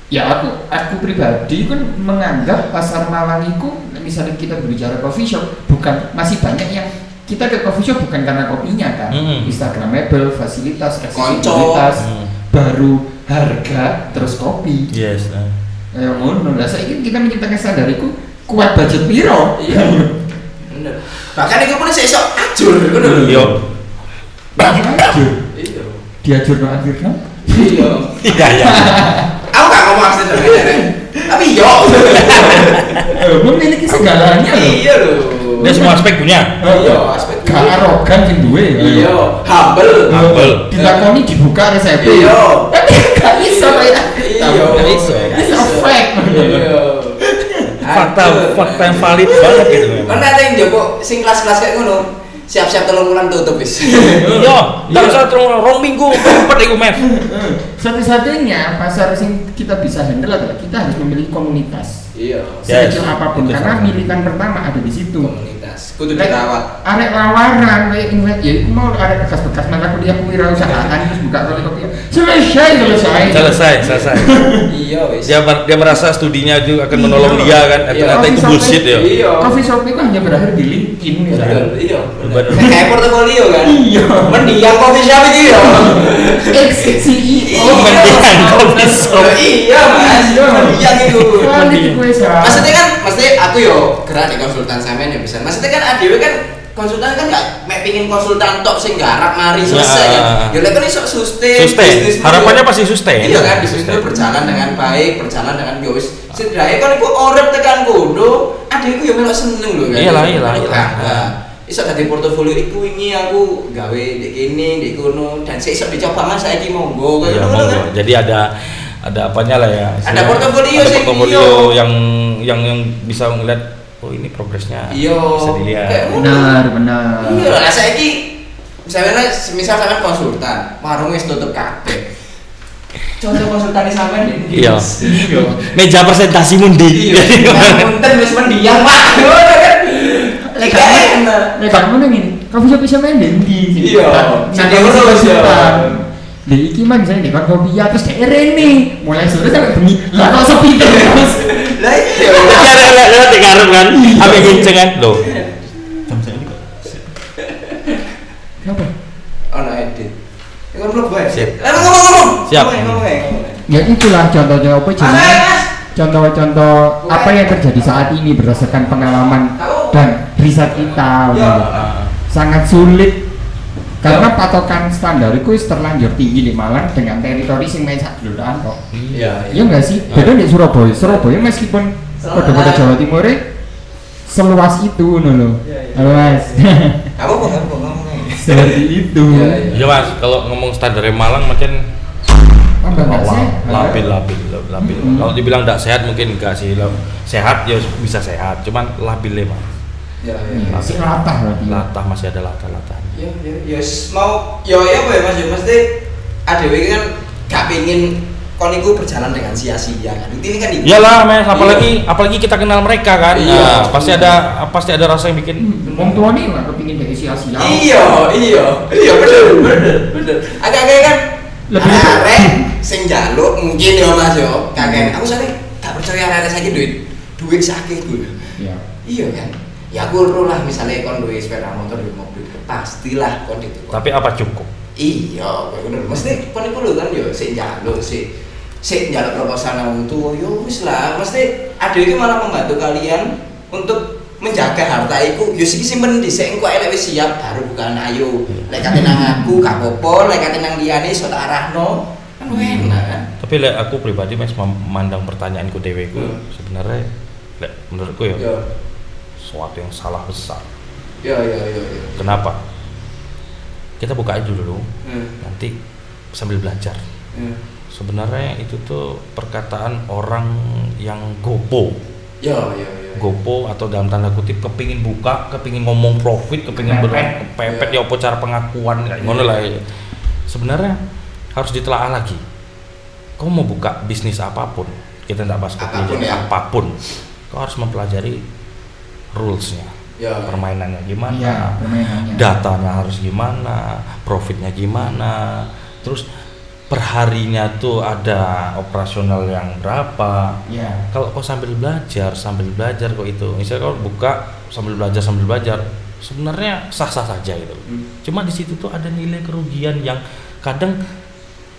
Ya aku aku pribadi kan menganggap pasar Malang itu misalnya kita berbicara coffee shop bukan masih banyak yang kita ke coffee shop bukan karena kopinya kan Hmm. Instagramable, fasilitas, aksesibilitas, Hmm. baru harga terus kopi. yes eh. Ya ngono lah saya ingin kita menciptakan standar itu kuat budget piro. Iya. Bener. Bahkan itu pun saya sok ajur ngono lho. Iya. Diajur, Iya. diajur no akhirnya. Iya. iya iya Aku gak ngomong asli sebenarnya. Tapi yo. Eh, memiliki segalanya loh. Iya lho. dia semua aspek punya Iya, aspek Gak arogan sing duwe. Iya, humble. Humble. Ditakoni dibuka resep. Iya. Tapi gak iso kayak. Iya. Gak iso. It's a fact. Iya. fakta fakta yang valid banget gitu memang Kan ada yang jopo sing kelas-kelas kayak ngono. Siap-siap telung bulan tutup wis. iya tak Iya. usah terus rong minggu cepet iku men Satu-satunya pasar sing kita bisa handle adalah kita harus memiliki komunitas. Iya. Yes. Sekecil apa pun Itu karena sama. milikan pertama ada di situ. Komunitas. Kudu dirawat. Arek lawaran kayak invest ya itu mau arek bekas-bekas mana kuliah kewirausahaan terus buka kopi kopi selesai selesai selesai selesai Iya wis. dia mer- dia merasa studinya juga akan menolong Iya. dia kan Iya. ternyata itu Coffee shop bullshit ya Iya. Coffee shop itu hanya berakhir di LinkedIn misalnya. Betul, iya. Bener. Kayak portofolio kan. Iya. Mendiang coffee shop itu ya. Ex CEO. Mendiang coffee shop. Iya, Mas. Iya. Mendiang itu. Maksudnya kan, maksudnya aku yo gerak di konsultan sampean ya bisa. Maksudnya kan adewe kan konsultan kan gak mek pingin konsultan tok sing garap mari selesai Ya. kan. Ya lek kan iso sustain. sustain bisnis harapannya pasti sustain Iya kan, bisnis itu berjalan dengan baik, berjalan dengan yo wis setidaknya kan iku urip tekan kono, adekku yo melok seneng lho kan. Iyalah, iyalah, iyalah. Nah, iso dadi portofolio iku wingi aku gawe ndek kene, ndek kono dan sik iso dicoba Mas saiki monggo Iya, kayak ngono monggo. kan. jadi ada ada apanya lah ya Ada portofolio sing portofolio iya. yang yang yang bisa ngeliat oh ini progresnya Iya. bisa dilihat Kayak ngono. Benar, benar. Iya, lah saiki misalnya misal sampean konsultan, warung wis tutup kabeh. Contoh konsultan sampean ini. Iya. Iya. meja presentasi mundi Iya. Punten wis mendiang, Pak. Ngono kan. Lek lek kamu nang ini, kamu bisa bisa main dendi. Iya. Nah, Jadi kamu ngono, bisa iya. sultan. Di iki mah misalnya di kopi ya terus kayak Rene mulai sore sampai bengi lah kok sepi terus. Lah iya. ya lewat lewat di karep kan apa nginceng kan loh Apa? Ono edit. Ya kan belum bae. Siap. Lah ngomong-ngomong. Siap. Ngomong, ngomong, ngomong. Ya itulah contohnya apa Mas. contoh-contoh apa yang terjadi saat ini berdasarkan pengalaman dan riset kita. Ya. sangat sulit karena patokan standar itu terlanjur tinggi di Malang dengan teritori sing main sak duluan kok. Iya. Iya enggak sih? Beda di Surabaya. Surabaya meskipun pada-pada Jawa Timur seluas itu ngono loh. Iya, iya. Mas. Apa kok ngomong ngomong. Seperti itu. Iya, iya. ya mas kalau ngomong standar Malang makin labil labil labil kalau dibilang tidak sehat mungkin enggak sih sehat ya bisa sehat cuman labil mas Ya, ya. Masih latah latah masih ada latah-latah Ya, ya, ya, s- mau, ya, ya, apa ya mas, ya, mesti ADW kan gak pengen kon iku berjalan dengan sia-sia kan, ini kan. Iyalah, mes, Iya. apalagi apalagi kita kenal mereka kan. Iya. Nah, pasti ada pasti ada rasa yang bikin Wong tua nih nggak kepingin dari sia-sia. Iya, iya, iya, bener, bener, bener. Agak-agak kan, Lebih- arek sing jaluk mungkin ya mas yo, kakek. Aku soalnya gak percaya arek sakit duit, duit sakit gue. Iya. Iya kan, ya ro lah misalnya kon duit sepeda motor duit mobil, pastilah kon itu. tapi apa cukup? Iya, bener. Mesti kon iku lho kan yo sik njaluk sik sik njaluk proposal nang tuwa yo wis lah. Mesti ada itu malah membantu kalian untuk menjaga harta iku yo sik simpen dhisik engko elek wis siap baru bukan ayo. Lek kate nang aku gak apa-apa, lek kate nang liyane iso tak arahno. Kan enak kan. Tapi lek aku pribadi mes memandang pertanyaanku dewe ku Hmm. sebenarnya lek menurutku ya Yo. Sesuatu yang salah besar. Yo yo yo yo. Kenapa? Kita buka aja dulu, Hmm. nanti sambil belajar. Hmm. Sebenarnya itu tuh perkataan orang yang gopo, Yo yo yo. gopo atau dalam tanda kutip kepingin buka, kepingin ngomong profit, kepingin ber Kepepet. kepepet ya apa cara pengakuan kayak ngono lah. ya. Sebenarnya harus ditelaah lagi. Kau mau buka bisnis apa pun, kita tidak bahas Apa pun ya. apa pun, kau harus mempelajari rulesnya, Yo. permainannya gimana, permainannya. datanya harus gimana, profitnya gimana, terus perharinya tuh ada operasional yang berapa. Iya. Kalau kau sambil belajar, sambil belajar kok itu, misalnya kau buka sambil belajar sambil belajar, sebenarnya sah-sah saja gitu. Hmm. Cuma di situ tuh ada nilai kerugian yang kadang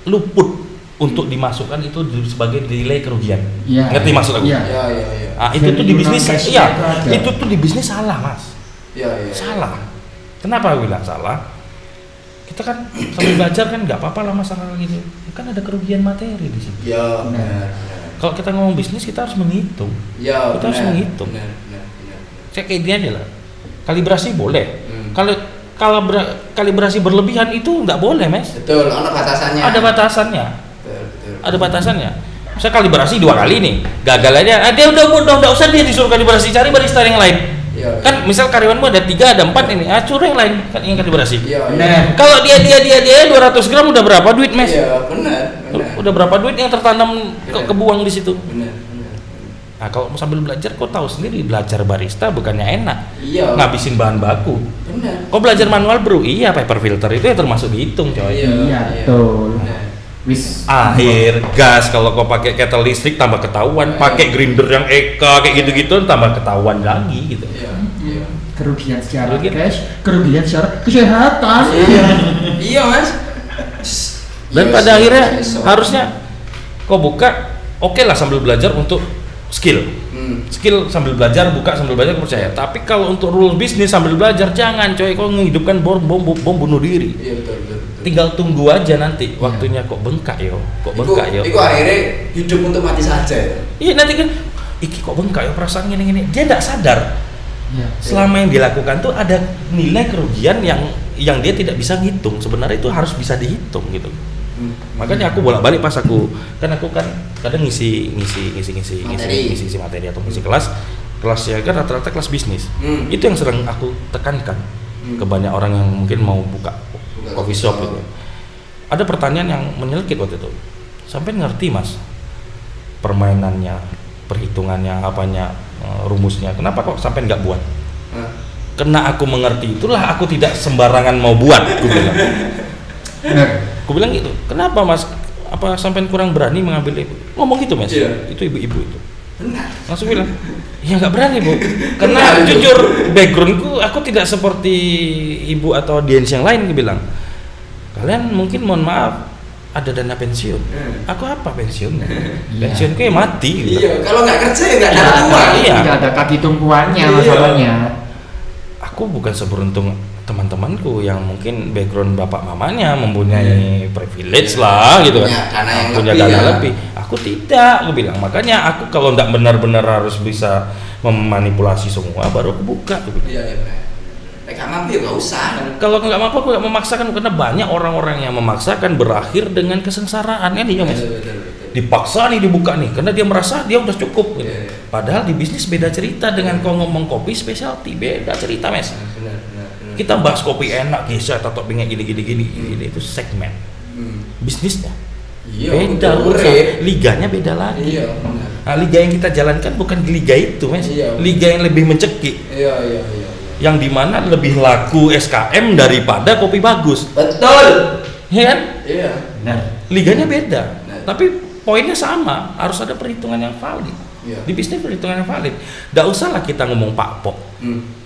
luput untuk dimasukkan itu sebagai nilai kerugian. Iya. Ngerti maksud aku? Iya. Yo yo. Ah, itu tuh di bisnis, iya, itu ada. itu tuh di bisnis salah mas. Yo yo. Salah. Kenapa aku bilang salah? Kita kan sambil belajar kan nggak apa-apa lah masalah gitu. Kan ada kerugian materi di situ. Yo. Benar. Kalau kita ngomong bisnis kita harus menghitung. Yo. Kita harus menghitung. Benar benar benar. Saya kayak dia aja lah. Kalibrasi boleh. Hmm. Kalau kalau kalibrasi berlebihan itu nggak boleh mes. Betul, ono batasannya. Ada batasannya. Ada batasannya. Saya kalibrasi dua kali nih, gagal aja. Ah, dia udah udah udah usah dia disuruh kalibrasi cari barista yang lain. Iya. Kan misal karyawanmu ada tiga ada empat ini, ah suruh yang lain kan yang kalibrasi. Iya. Benar. Kalau dia dia dia dia 200 gram udah berapa duit mes? Iya, benar, benar. Udah berapa duit yang tertanam ke, Benar. kebuang di situ? Benar, benar. Nah kalau mau sambil belajar, kau tahu sendiri belajar barista bukannya enak, Iya. ngabisin bahan baku. Benar. Kau belajar manual bro, iya paper filter itu ya termasuk dihitung coy. Iya, betul. Benar. Wis Air, gas, kalau kau pakai kettle listrik tambah ketahuan, pakai grinder yang EK kayak gitu-gitu tambah ketahuan lagi gitu. Iya. Iya. kerugian secara Kerugian. cash, kerugian secara kesehatan. Iya. Iya, Mas. Dan Iya, pada akhirnya besok. harusnya kau buka, oke lah sambil belajar untuk skill. Hmm. skill sambil belajar buka sambil belajar percaya tapi kalau untuk rule bisnis sambil belajar jangan coy kau menghidupkan bom bom bom bunuh diri Iya, betul, betul. betul. tinggal tunggu aja nanti waktunya kok bengkak yo kok bengkak yo iku akhirnya hidup untuk mati saja. iya nanti kan iki kok bengkak yo perasaan gini gini dia tidak sadar Iya. selama yang dilakukan tuh ada nilai kerugian yang yang dia tidak bisa ngitung sebenarnya itu harus bisa dihitung gitu. Makanya aku bolak balik pas aku kan aku kan kadang ngisi ngisi ngisi ngisi ngisi Materi. ngisi, ngisi materi atau ngisi kelas kelasnya kan rata-rata kelas bisnis Hmm. itu yang sering aku tekankan Hmm. ke banyak orang yang mungkin mau buka coffee shop gitu ada pertanyaan yang menyelkit waktu itu sampai ngerti mas permainannya perhitungannya apanya eh, rumusnya kenapa kok sampai nggak buat Hah? karena aku mengerti itulah aku tidak sembarangan mau buat aku bilang Benar. Aku bilang gitu kenapa mas apa sampai kurang berani mengambil itu ngomong gitu mas Iya. itu ibu-ibu itu Benar. langsung bilang ya nggak berani bu karena Benar, jujur backgroundku aku tidak seperti ibu atau audiens yang lain dia bilang kalian mungkin mohon maaf ada dana pensiun Hmm. aku apa pensiun Iya. pensiunku ya mati. Iya, kalau nggak kerja ya nggak ada, uang. Iya. tidak ada kaki tumpuannya Iya. masalahnya. aku bukan seberuntung teman-temanku yang mungkin background bapak mamanya mempunyai privilege Iya. lah gitu kan Punya dana yang punya lebih, dana ya. lebih aku tidak aku bilang makanya aku kalau tidak benar-benar harus bisa memanipulasi semua baru aku buka aku bilang. Iya, iya nggak mampu ya nggak usah. kalau nggak mampu aku nggak memaksakan karena banyak orang-orang yang memaksakan berakhir dengan kesengsaraan kan iya mas Betul, betul, betul. dipaksa nih dibuka nih karena dia merasa dia udah cukup gitu. Iya, iya. padahal di bisnis beda cerita dengan kau ngomong kopi specialty beda cerita benar kita bahas kopi enak gesha atau toppingnya gini gini gini gini. Itu segmen. Hmm. bisnisnya. Iya beda urusan. Liganya beda lagi. Iya benar. nah, liga yang kita jalankan bukan liga itu mes Iya. liga yang lebih mencekik. Iya iya iya iya. yang di mana lebih laku SKM daripada kopi bagus. Betul. Ya kan? Iya. Benar. liganya beda. Nah. tapi poinnya sama. Harus ada perhitungan yang valid. Iya. di bisnis perhitungan yang valid. Tidak usahlah kita ngomong pak pok. Hmm.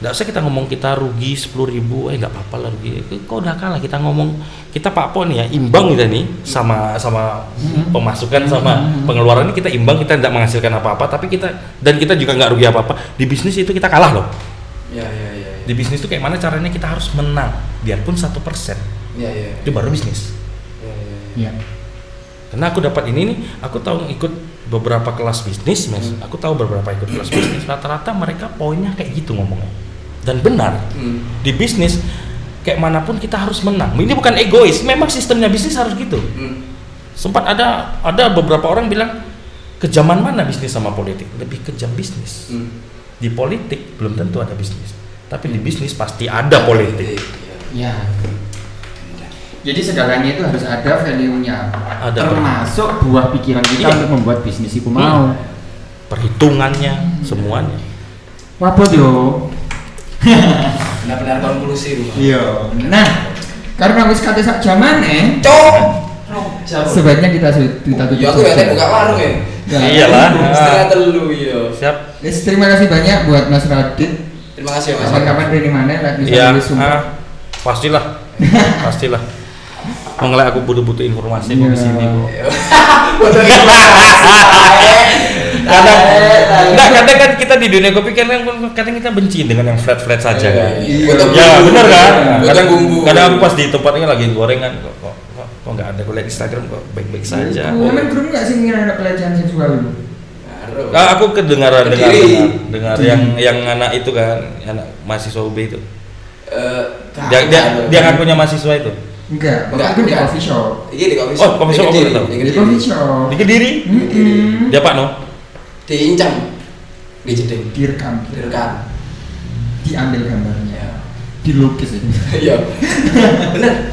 Tidak usah kita ngomong kita rugi sepuluh ribu eh nggak apa-apa lah rugi. Kok udah kalah kita ngomong kita pak pok nih ya imbang kita nih sama sama pemasukan sama pengeluaran ini kita imbang kita tidak menghasilkan apa-apa tapi kita dan kita juga nggak rugi apa-apa. Di bisnis itu kita kalah loh. Iya iya iya di bisnis itu kayak mana caranya kita harus menang biarpun satu persen. Iya iya itu baru bisnis. Iya iya Iya. karena aku dapat ini nih aku tahu ikut beberapa kelas bisnis mas. Hmm. aku tahu beberapa ikut kelas bisnis rata-rata mereka poinnya kayak gitu ngomongnya dan benar hmm. di bisnis kayak mana pun kita harus menang ini bukan egois memang sistemnya bisnis harus gitu Hmm. sempat ada ada beberapa orang bilang kejaman mana bisnis sama politik lebih kejam bisnis Hmm. di politik belum tentu ada bisnis tapi di bisnis pasti ada politik Iya. Ya. Jadi segalanya itu harus ada value-nya. Ada. Termasuk buah pikiran kita Iya. untuk membuat bisnis itu mau. perhitungannya semuanya Apa yo? Benar-benar konklusi rumah Iya. Nah, karena wis kate sak jamane, cok jam sebaiknya kita kita tutup. ya aku ya buka warung ya Ya. Iyalah. setengah telu iya siap Wis, terima kasih banyak buat Mas Radit. terima kasih ya mas Kapan-kapan dari mana bisa ya ah, pastilah pastilah Mengelak aku butuh-butuh informasi kok Iya. di sini kok. Kadang, enggak kadang kan kita di dunia kopi kan kadang kita benci dengan yang flat flat saja kan. Iya. Ya benar kan. Kadang bumbu. kadang aku pas di tempatnya lagi gorengan kok kok kok, kok nggak ada kuliah Instagram kok baik baik saja. Kalian belum nggak sih ngira ada pelecehan seksual itu? Ngaruh. Ah, aku kedengaran dengar Kediri. dengar, dengar yang yang anak itu kan anak mahasiswa UB itu. Eh, Dia dia, dia ngakunya mahasiswa itu. Enggak, Enggak, itu di coffee shop. Iya di coffee Oh, shop. coffee shop Di aku Kediri, tahu. di Di Kediri. coffee shop. Di Kediri. Mm-mm. Dia Pak no. Diincam. Di jeding. Direkam, Direkam. diambil gambarnya, Ya. dilukis itu. Iya. Bener.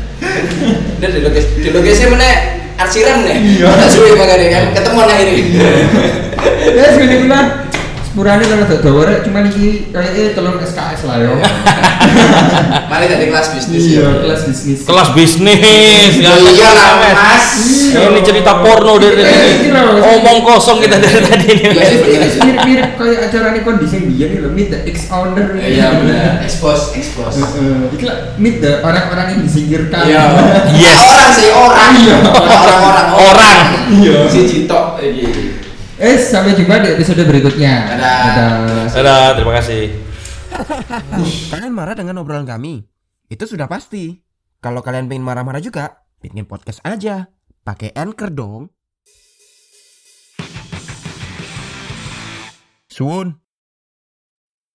Bener di lokasi. Di lokasi mana arsiran nih. Iya. Suwe makanya kan ketemu nah ini. Ya segini bilang sepurane kalau tak dawa rek cuma iki kayaknya telung SKS lah yo. Mari tadi kelas bisnis Iya, ya. kelas bisnis. Kelas bisnis. Iya iya lah ada mas. Iya. Ini cerita porno dari Iya, tadi. iya, iya. Omong kosong kita dari tadi ini. Iya. Mirip-mirip kayak acara ini kondisi biar nih loh, meet the ex owner. Iya benar. Expose, expose. Itu lah meet the orang-orang yang disingkirkan. Iya. Yes. Orang sih orang. Iya. Orang-orang. Orang. Iya. Si Cito. Iya. Eh, sampai jumpa di episode berikutnya. Dadah. Dadah, terima kasih. Kalian marah dengan obrolan kami? Itu sudah pasti. Kalau kalian pengen marah-marah juga, bikin podcast aja. Pakai Anchor dong. Suun.